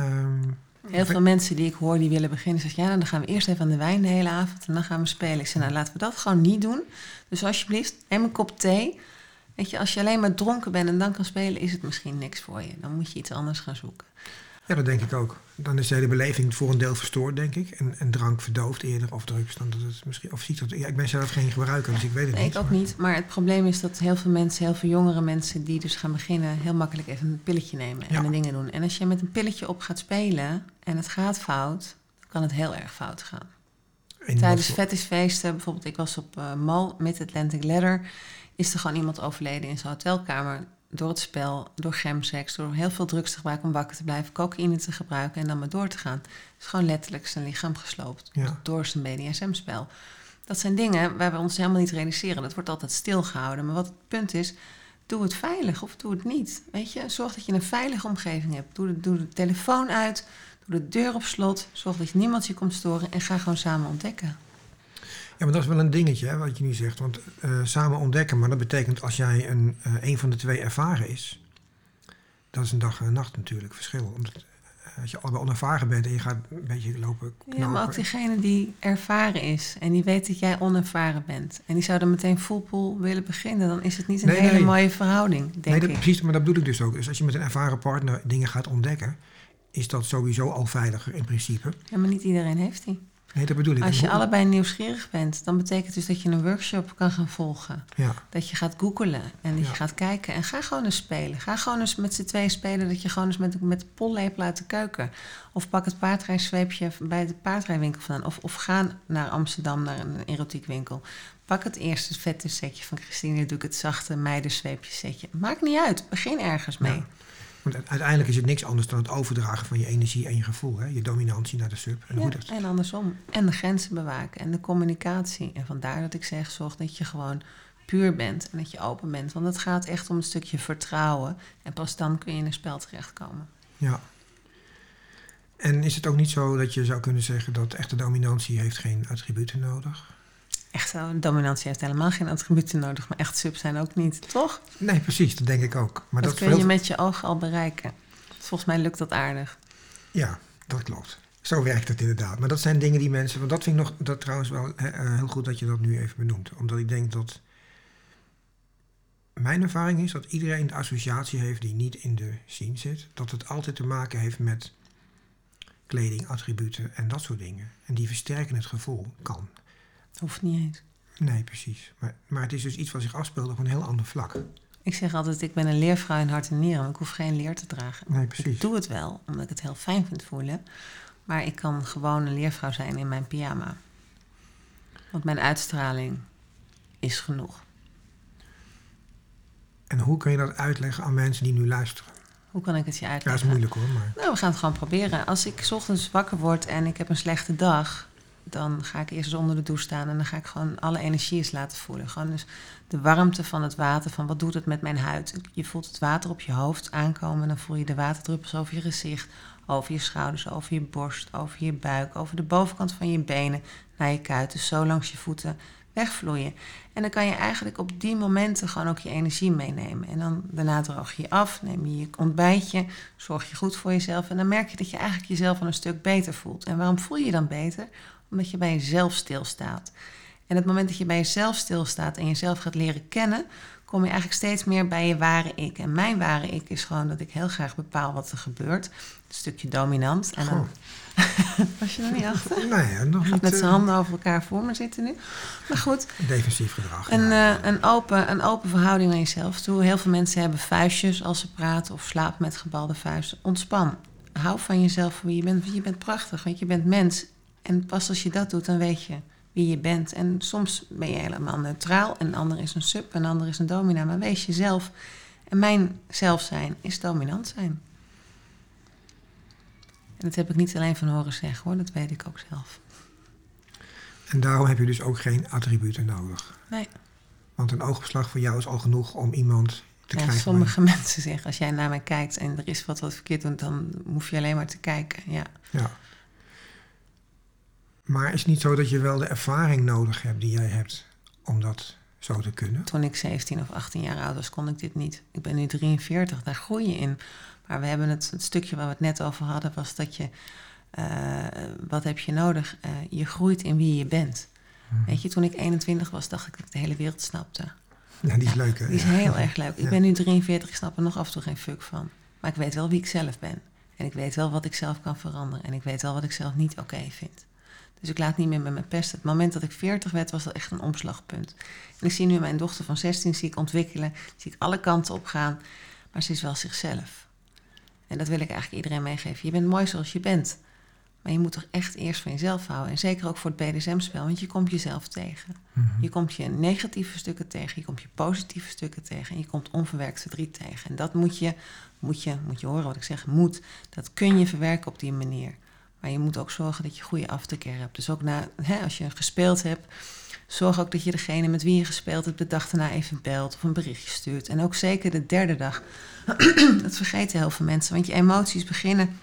Um, Heel veel mensen die ik hoor die willen beginnen, zeggen ja, dan gaan we eerst even aan de wijn de hele avond en dan gaan we spelen. Ik zeg, nou laten we dat gewoon niet doen. Dus alsjeblieft, neem een kop thee. Weet je, als je alleen maar dronken bent en dan kan spelen, is het misschien niks voor je. Dan moet je iets anders gaan zoeken. Ja, dat denk ik ook. Dan is de hele beleving voor een deel verstoord, denk ik. En, en drank verdooft eerder of drugs dan dat het misschien... Of ziet dat... Ja, ik ben zelf geen gebruiker, dus ik weet het Nee, niet. ik ook maar- niet. Maar het probleem is dat heel veel mensen, heel veel jongere mensen die dus gaan beginnen, heel makkelijk even een pilletje nemen en Ja. dingen doen. En als je met een pilletje op gaat spelen en het gaat fout, dan kan het heel erg fout gaan. Tijdens wat voor- fetishfeesten, bijvoorbeeld ik was op eh Mal, Mid-Atlantic Ladder, is er gewoon iemand overleden in zijn hotelkamer door het spel, door gemsex, door heel veel drugs te gebruiken om wakker te blijven, cocaïne te gebruiken en dan maar door te gaan. is gewoon letterlijk zijn lichaam gesloopt Ja. door zijn BDSM-spel. Dat zijn dingen waar we ons helemaal niet realiseren. Dat wordt altijd stilgehouden. Maar wat het punt is, doe het veilig of doe het niet. Weet je, zorg dat je een veilige omgeving hebt. Doe de, doe de telefoon uit, doe de deur op slot. Zorg dat je niemand je komt storen en ga gewoon samen ontdekken. Ja, maar dat is wel een dingetje, hè, wat je nu zegt. Want eh, samen ontdekken, maar dat betekent als jij een, eh, een van de twee ervaren is... Dat is een dag en een nacht natuurlijk verschil. Omdat eh, als je allebei onervaren bent en je gaat een beetje lopen knopen... Ja, maar ook diegene die ervaren is en die weet dat jij onervaren bent. En die zou er meteen full willen beginnen. Dan is het niet een Nee, hele nee. mooie verhouding, denk nee, dat, ik. precies, maar dat bedoel ik dus ook. Dus als je met een ervaren partner dingen gaat ontdekken... is dat sowieso al veiliger in principe. Ja, maar niet iedereen heeft die. Nee, dat bedoel ik. Als je allebei nieuwsgierig bent, dan betekent dus dat je een workshop kan gaan volgen. Ja, Dat je gaat googelen en dat Ja. je gaat kijken. En ga gewoon eens spelen. Ga gewoon eens met z'n tweeën spelen. Dat je gewoon eens met, met de pollepel uit de keuken. Of pak het paardrijzweepje bij de paardrijwinkel vandaan. Of, of ga naar Amsterdam, naar een erotiekwinkel. Pak het eerste vette setje van Christine. Doe ik het zachte meidensweepje setje. Maakt niet uit. Begin ergens mee. Ja. Want uiteindelijk is het niks anders dan het overdragen van je energie en je gevoel. Hè? Je dominantie naar de sub. En Ja, hoe dat... en andersom. En de grenzen bewaken en de communicatie. En vandaar dat ik zeg, zorg dat je gewoon puur bent en dat je open bent. Want het gaat echt om een stukje vertrouwen. En pas dan kun je in een spel terechtkomen. Ja. En is het ook niet zo dat je zou kunnen zeggen dat echte dominantie heeft geen attributen nodig? Echt zo, dominantie heeft helemaal geen attributen nodig, maar echt sub zijn ook niet, toch? Nee, precies, dat denk ik ook. Maar dat dat, kun je met je ogen al bereiken. Volgens mij lukt dat aardig. Ja, dat klopt. Zo werkt het inderdaad. Maar dat zijn dingen die mensen. Want dat vind ik nog dat trouwens wel eh, heel goed dat je dat nu even benoemt. Omdat ik denk dat. Mijn ervaring is dat iedereen de associatie heeft die niet in de scene zit. Dat het altijd te maken heeft met kleding, attributen en dat soort dingen. En die versterken het gevoel. Kan. Hoeft niet eens. Nee, precies. Maar, maar het is dus iets wat zich afspeelt op een heel ander vlak. Ik zeg altijd, ik ben een leervrouw in hart en nieren, maar ik hoef geen leer te dragen. Nee, Ik precies. doe het wel, omdat ik het heel fijn vind voelen. Maar ik kan gewoon een leervrouw zijn in mijn pyjama. Want mijn uitstraling is genoeg. En hoe kun je dat uitleggen aan mensen die nu luisteren? Hoe kan ik het je Ja, dat is uitleggen? moeilijk hoor, maar. Nou, we gaan het gewoon proberen. Als ik 's ochtends wakker word en ik heb een slechte dag, dan ga ik eerst onder de douche staan en dan ga ik gewoon alle energie eens laten voelen. Gewoon dus de warmte van het water, van wat doet het met mijn huid. Je voelt het water op je hoofd aankomen en dan voel je de waterdruppels over je gezicht, over je schouders, over je borst, over je buik, over de bovenkant van je benen, naar je kuiten, zo langs je voeten wegvloeien. En dan kan je eigenlijk op die momenten gewoon ook je energie meenemen. En dan daarna droog je je af, neem je je ontbijtje, zorg je goed voor jezelf. En dan merk je dat je eigenlijk jezelf al een stuk beter voelt. En waarom voel je je dan beter? Omdat je bij jezelf stilstaat. En het moment dat je bij jezelf stilstaat en jezelf gaat leren kennen, kom je eigenlijk steeds meer bij je ware ik. En mijn ware ik is gewoon dat ik heel graag bepaal wat er gebeurt. Een stukje dominant. En dan... Was je er niet achter? Nee, nog Gaat niet. met eh, zijn handen over elkaar voor me zitten nu. Maar goed, defensief gedrag. een, ja. eh, een, open, een open verhouding naar jezelf toe. Heel veel mensen hebben vuistjes als ze praten of slapen met gebalde vuisten. Ontspan. Hou van jezelf voor wie je bent. Want je bent prachtig, want je bent mens. En pas als je dat doet, dan weet je wie je bent. En soms ben je helemaal neutraal. Een ander is een sub, een ander is een domina. Maar wees jezelf. En mijn zelf zijn is dominant zijn. En dat heb ik niet alleen van horen zeggen hoor, dat weet ik ook zelf. En daarom heb je dus ook geen attributen nodig. Nee. Want een oogopslag voor jou is al genoeg om iemand te Ja, krijgen. sommige mensen zeggen, als jij naar mij kijkt en er is wat wat verkeerd doet, dan hoef je alleen maar te kijken. Ja. Ja. Maar is het niet zo dat je wel de ervaring nodig hebt die jij hebt om dat zo te kunnen? Toen ik 17 of 18 jaar oud was, kon ik dit niet. Ik ben nu 43, daar groei je in. Maar we hebben het, het stukje waar we het net over hadden, was dat je, eh, wat heb je nodig? Eh, je groeit in wie je bent. Mhm. Weet je, toen ik 21 was, dacht ik dat ik de hele wereld snapte. Ja, die is leuk hè? Die is Ja. heel erg leuk. Ik Ja. ben nu 43, ik snap er nog af en toe geen fuck van. Maar ik weet wel wie ik zelf ben. En ik weet wel wat ik zelf kan veranderen. En ik weet wel wat ik zelf niet oké vind. Dus ik laat niet meer met mijn pesten. Het moment dat ik 40 werd, was dat echt een omslagpunt. En ik zie nu mijn dochter van 16 zie ik ontwikkelen. Zie ik alle kanten op gaan. Maar ze is wel zichzelf. En dat wil ik eigenlijk iedereen meegeven. Je bent mooi zoals je bent. Maar je moet toch echt eerst van jezelf houden. En zeker ook voor het BDSM-spel, want je komt jezelf tegen. Mhm. Je komt je negatieve stukken tegen, je komt je positieve stukken tegen en je komt onverwerkt verdriet tegen. En dat moet je, moet je, moet je horen wat ik zeg, moet. Dat kun je verwerken op die manier. Maar je moet ook zorgen dat je goede aftercare hebt. Dus ook na, hè, als je gespeeld hebt, zorg ook dat je degene met wie je gespeeld hebt de dag daarna even belt of een berichtje stuurt. En ook zeker de derde dag. dat vergeten heel veel mensen, want je emoties beginnen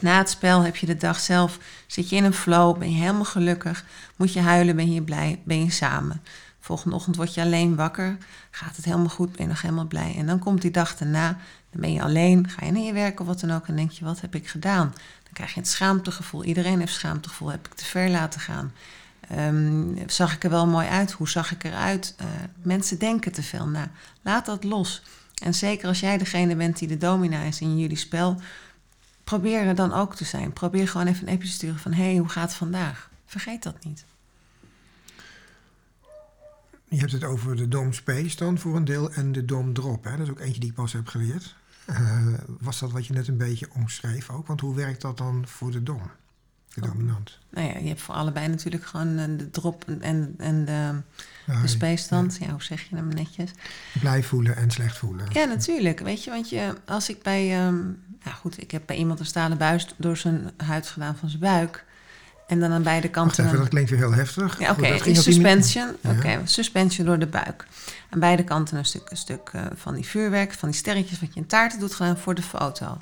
na het spel heb je de dag zelf, zit je in een flow, ben je helemaal gelukkig, moet je huilen, ben je blij, ben je samen. Volgende ochtend word je alleen wakker, gaat het helemaal goed, ben je nog helemaal blij. En dan komt die dag daarna, dan ben je alleen, ga je naar je werk of wat dan ook en denk je, wat heb ik gedaan? Krijg je het schaamtegevoel, iedereen heeft schaamtegevoel, heb ik te ver laten gaan? Um, zag ik er wel mooi uit? Hoe zag ik eruit? Uh, mensen denken te veel na. Laat dat los. En zeker als jij degene bent die de domina is in jullie spel, probeer er dan ook te zijn. Probeer gewoon even een appje te sturen van... hé, hey, hoe gaat het vandaag? Vergeet dat niet. Je hebt het over de Dom Space dan voor een deel en de Dom Drop. Hè? Dat is ook eentje die ik pas heb geleerd. Uh, was dat wat je net een beetje omschreef ook? Want hoe werkt dat dan voor de Dom? De oh. dominant. Nou ja, je hebt voor allebei natuurlijk gewoon eh, de drop en, en de, de space stand. Ja. ja. hoe zeg je dat netjes? Blij voelen en slecht voelen. Ja, natuurlijk. Weet je, want je, als ik bij... Um, nou goed, ik heb bij iemand een stalen buis door zijn huid gedaan van zijn buik. En dan aan beide kanten... Even, dat klinkt weer heel heftig. Ja, oké. Okay. Suspension. Oké, okay. suspension door de buik. Aan beide kanten een stuk, een stuk uh, van die vuurwerk, van die sterretjes... wat je in taarten doet gedaan voor de foto.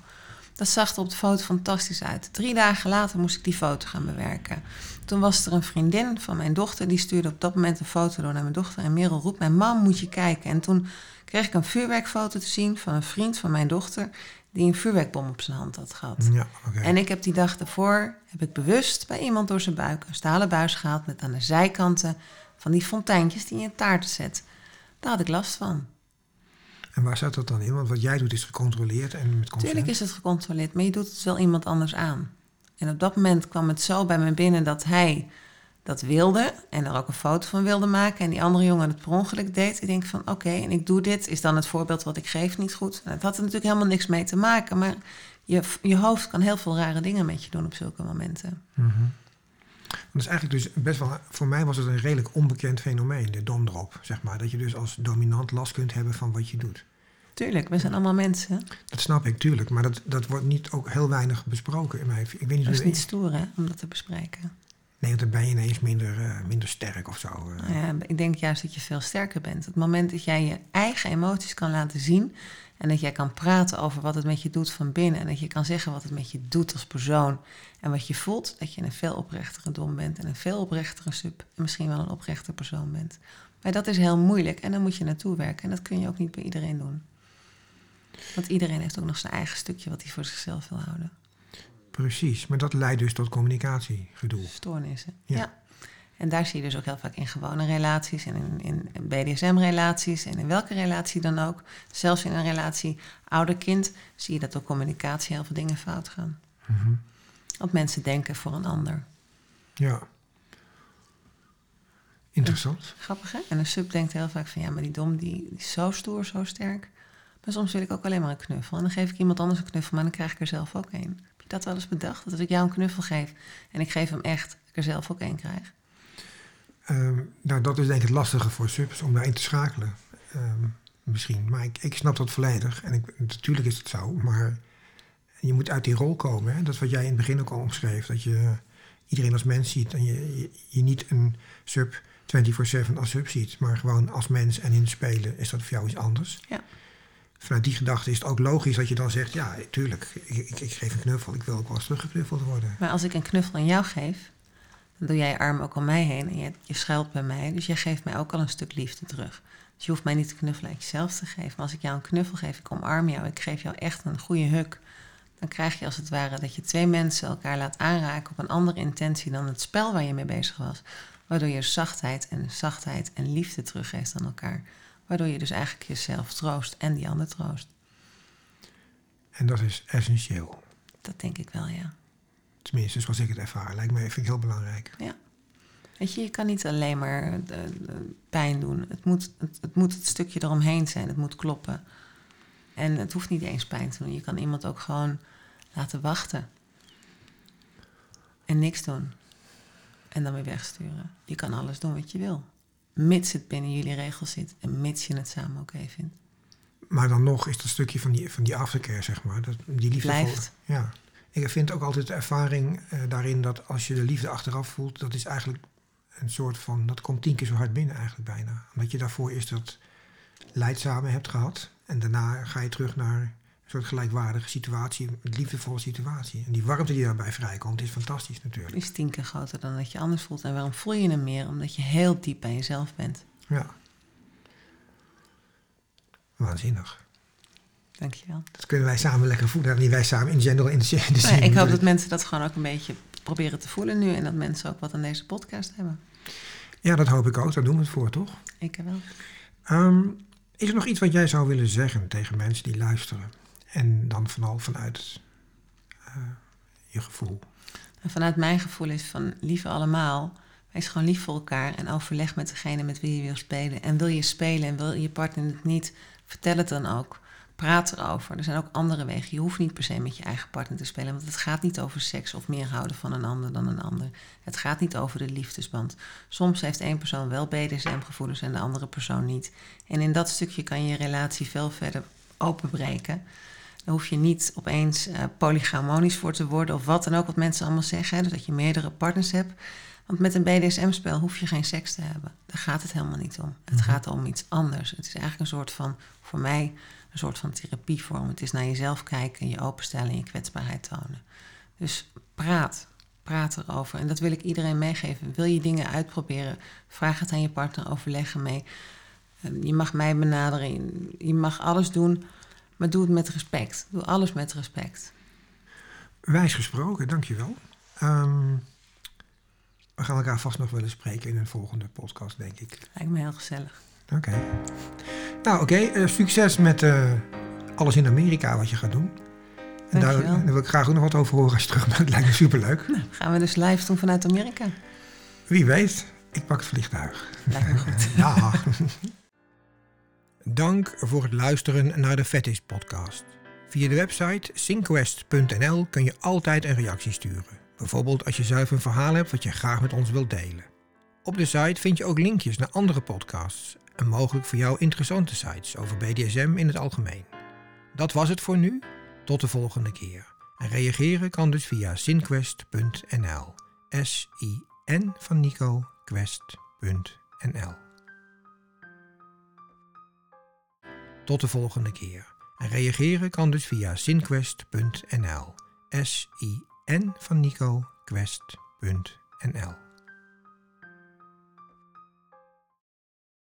Dat zag er op de foto fantastisch uit. Drie dagen later moest ik die foto gaan bewerken. Toen was er een vriendin van mijn dochter... die stuurde op dat moment een foto door naar mijn dochter... en Merel roept, mijn mam moet je kijken. En toen kreeg ik een vuurwerkfoto te zien van een vriend van mijn dochter die een vuurwerkbom op zijn hand had gehad. Ja, okay. En ik heb die dag daarvoor, heb ik bewust bij iemand door zijn buik een stalen buis gehaald met aan de zijkanten van die fonteintjes die je in taarten zet. Daar had ik last van. En waar zat dat dan in? Want wat jij doet is gecontroleerd en met consent. Tuurlijk is het gecontroleerd, maar je doet het wel iemand anders aan. En op dat moment kwam het zo bij me binnen dat hij dat wilde en er ook een foto van wilde maken en die andere jongen het per ongeluk deed. Ik denk van oké, en ik doe dit. Is dan het voorbeeld wat ik geef niet goed? Nou, het had er natuurlijk helemaal niks mee te maken, maar je, je hoofd kan heel veel rare dingen met je doen op zulke momenten. Mm -hmm. Dat is eigenlijk dus best wel, voor mij was het een redelijk onbekend fenomeen, de domdrop, zeg maar. Dat je dus als dominant last kunt hebben van wat je doet. Tuurlijk, we zijn allemaal mensen. Dat snap ik, tuurlijk. Maar dat, dat wordt niet ook heel weinig besproken in mij. Ik weet niet dat is niet stoer, hè, om dat te bespreken. Nee, dan ben je ineens minder, uh, minder sterk of zo. Uh. Ja, ik denk juist dat je veel sterker bent. Het moment dat jij je eigen emoties kan laten zien... en dat jij kan praten over wat het met je doet van binnen... en dat je kan zeggen wat het met je doet als persoon... en wat je voelt, dat je een veel oprechtere dom bent... en een veel oprechtere sub en misschien wel een oprechte persoon bent. Maar dat is heel moeilijk en dan moet je naartoe werken. En dat kun je ook niet bij iedereen doen. Want iedereen heeft ook nog zijn eigen stukje wat hij voor zichzelf wil houden. Precies, maar dat leidt dus tot communicatiegedoe. Stoornissen, ja. ja. En daar zie je dus ook heel vaak in gewone relaties en in, in BDSM-relaties en in welke relatie dan ook. Zelfs in een relatie ouder-kind zie je dat door communicatie heel veel dingen fout gaan. Mm -hmm. Want mensen denken voor een ander. Ja. Interessant. grappig hè? En een sub denkt heel vaak van ja, maar die dom die, die is zo stoer, zo sterk. Maar soms wil ik ook alleen maar een knuffel. En dan geef ik iemand anders een knuffel, maar dan krijg ik er zelf ook een dat wel eens bedacht? Dat ik jou een knuffel geef en ik geef hem echt, ik er zelf ook één krijg? Um, nou, dat is denk ik het lastige voor subs, om daarin te schakelen. Um, misschien. Maar ik, ik snap dat volledig. En ik, natuurlijk is het zo, maar je moet uit die rol komen. Hè? Dat is wat jij in het begin ook al omschreef. Dat je iedereen als mens ziet en je, je, je niet een sub 24-7 als sub ziet, maar gewoon als mens en in spelen is dat voor jou iets anders. Ja vanuit die gedachte is het ook logisch dat je dan zegt: Ja, tuurlijk, ik, ik, geef een knuffel, ik wil ook wel eens teruggeknuffeld worden. Maar als ik een knuffel aan jou geef, dan doe jij je arm ook om mij heen en je, je schuilt bij mij. Dus jij geeft mij ook al een stuk liefde terug. Dus je hoeft mij niet te knuffelen uit jezelf te geven. Maar als ik jou een knuffel geef, ik omarm jou, ik geef jou echt een goede huk. Dan krijg je als het ware dat je twee mensen elkaar laat aanraken op een andere intentie dan het spel waar je mee bezig was. Waardoor je zachtheid en zachtheid en liefde teruggeeft aan elkaar. Waardoor je dus eigenlijk jezelf troost en die ander troost. En dat is essentieel. Dat denk ik wel, ja. Tenminste, zoals ik het ervaar. Lijkt me vind ik heel belangrijk. Ja. Weet je, je kan niet alleen maar de, de pijn doen. Het moet het, het moet het stukje eromheen zijn. Het moet kloppen. En het hoeft niet eens pijn te doen. Je kan iemand ook gewoon laten wachten. En niks doen. En dan weer wegsturen. Je kan alles doen wat je wil. Mits het binnen jullie regels zit. En mits je het samen oké vindt. Maar dan nog is dat stukje van die, van die aftercare, zeg maar. Dat, die liefde Blijft. Ja. Ik vind ook altijd de ervaring eh, daarin dat als je de liefde achteraf voelt, dat is eigenlijk een soort van, dat komt tien keer zo hard binnen eigenlijk bijna. Omdat je daarvoor eerst dat lijdzame hebt gehad. En daarna ga je terug naar soort gelijkwaardige situatie, een liefdevolle situatie. En die warmte die daarbij vrijkomt is fantastisch natuurlijk. is tien keer groter dan dat je anders voelt. En waarom voel je hem meer? Omdat je heel diep bij jezelf bent. Ja. Waanzinnig. Dankjewel. Dat kunnen wij samen lekker voelen. Niet wij samen in general in de, in de Nee, zin. ik hoop dat mensen dat gewoon ook een beetje proberen te voelen nu. En dat mensen ook wat aan deze podcast hebben. Ja, dat hoop ik ook. Daar doen we het voor, toch? Ik wel. Ehm, is er nog iets wat jij zou willen zeggen tegen mensen die luisteren? En dan vooral vanuit eh, je gevoel. En vanuit mijn gevoel is van lieve allemaal. Wees gewoon lief voor elkaar en overleg met degene met wie je wil spelen. En wil je spelen en wil je partner het niet, vertel het dan ook. Praat erover. Er zijn ook andere wegen. Je hoeft niet per se met je eigen partner te spelen. Want het gaat niet over seks of meer houden van een ander dan een ander. Het gaat niet over de liefdesband. Soms heeft één persoon wel BDSM-gevoelens en de andere persoon niet. En in dat stukje kan je relatie veel verder openbreken. Dan hoef je niet opeens uh, polygamonisch voor te worden of wat dan ook wat mensen allemaal zeggen. Hè, dus dat je meerdere partners hebt. Want met een BDSM-spel hoef je geen seks te hebben. Daar gaat het helemaal niet om. Het gaat om iets anders. Het is eigenlijk een soort van, voor mij, een soort van therapievorm. Het is naar jezelf kijken, je openstellen en je kwetsbaarheid tonen. Dus praat. Praat erover. En dat wil ik iedereen meegeven. Wil je dingen uitproberen? Vraag het aan je partner, overleggen mee. Je mag mij benaderen. Je mag alles doen, maar doe het met respect. Doe alles met respect. Wijs gesproken, dankjewel. Um, we gaan elkaar vast nog willen spreken in een volgende podcast, denk ik. Lijkt me heel gezellig. Oké. Okay. Nou, oké. Okay. Uh, succes met uh, alles in Amerika wat je gaat doen. En daar, daar, wil ik graag ook nog wat over horen als je terug bent. Lijkt me superleuk. Nou, gaan we dus live doen vanuit Amerika? Wie weet. Ik pak het vliegtuig. Lijkt me goed. ja. Dank voor het luisteren naar de Fetish podcast. Via de website synquest.nl kun je altijd een reactie sturen. Bijvoorbeeld als je zelf een verhaal hebt wat je graag met ons wilt delen. Op de site vind je ook linkjes naar andere podcasts en mogelijk voor jou interessante sites over BDSM in het algemeen. Dat was het voor nu. Tot de volgende keer. En reageren kan dus via sinquest.nl. S-I-N van Nico, quest.nl. Tot de volgende keer. En reageren kan dus via sinquest.nl. S-I-N van Nico, quest.nl.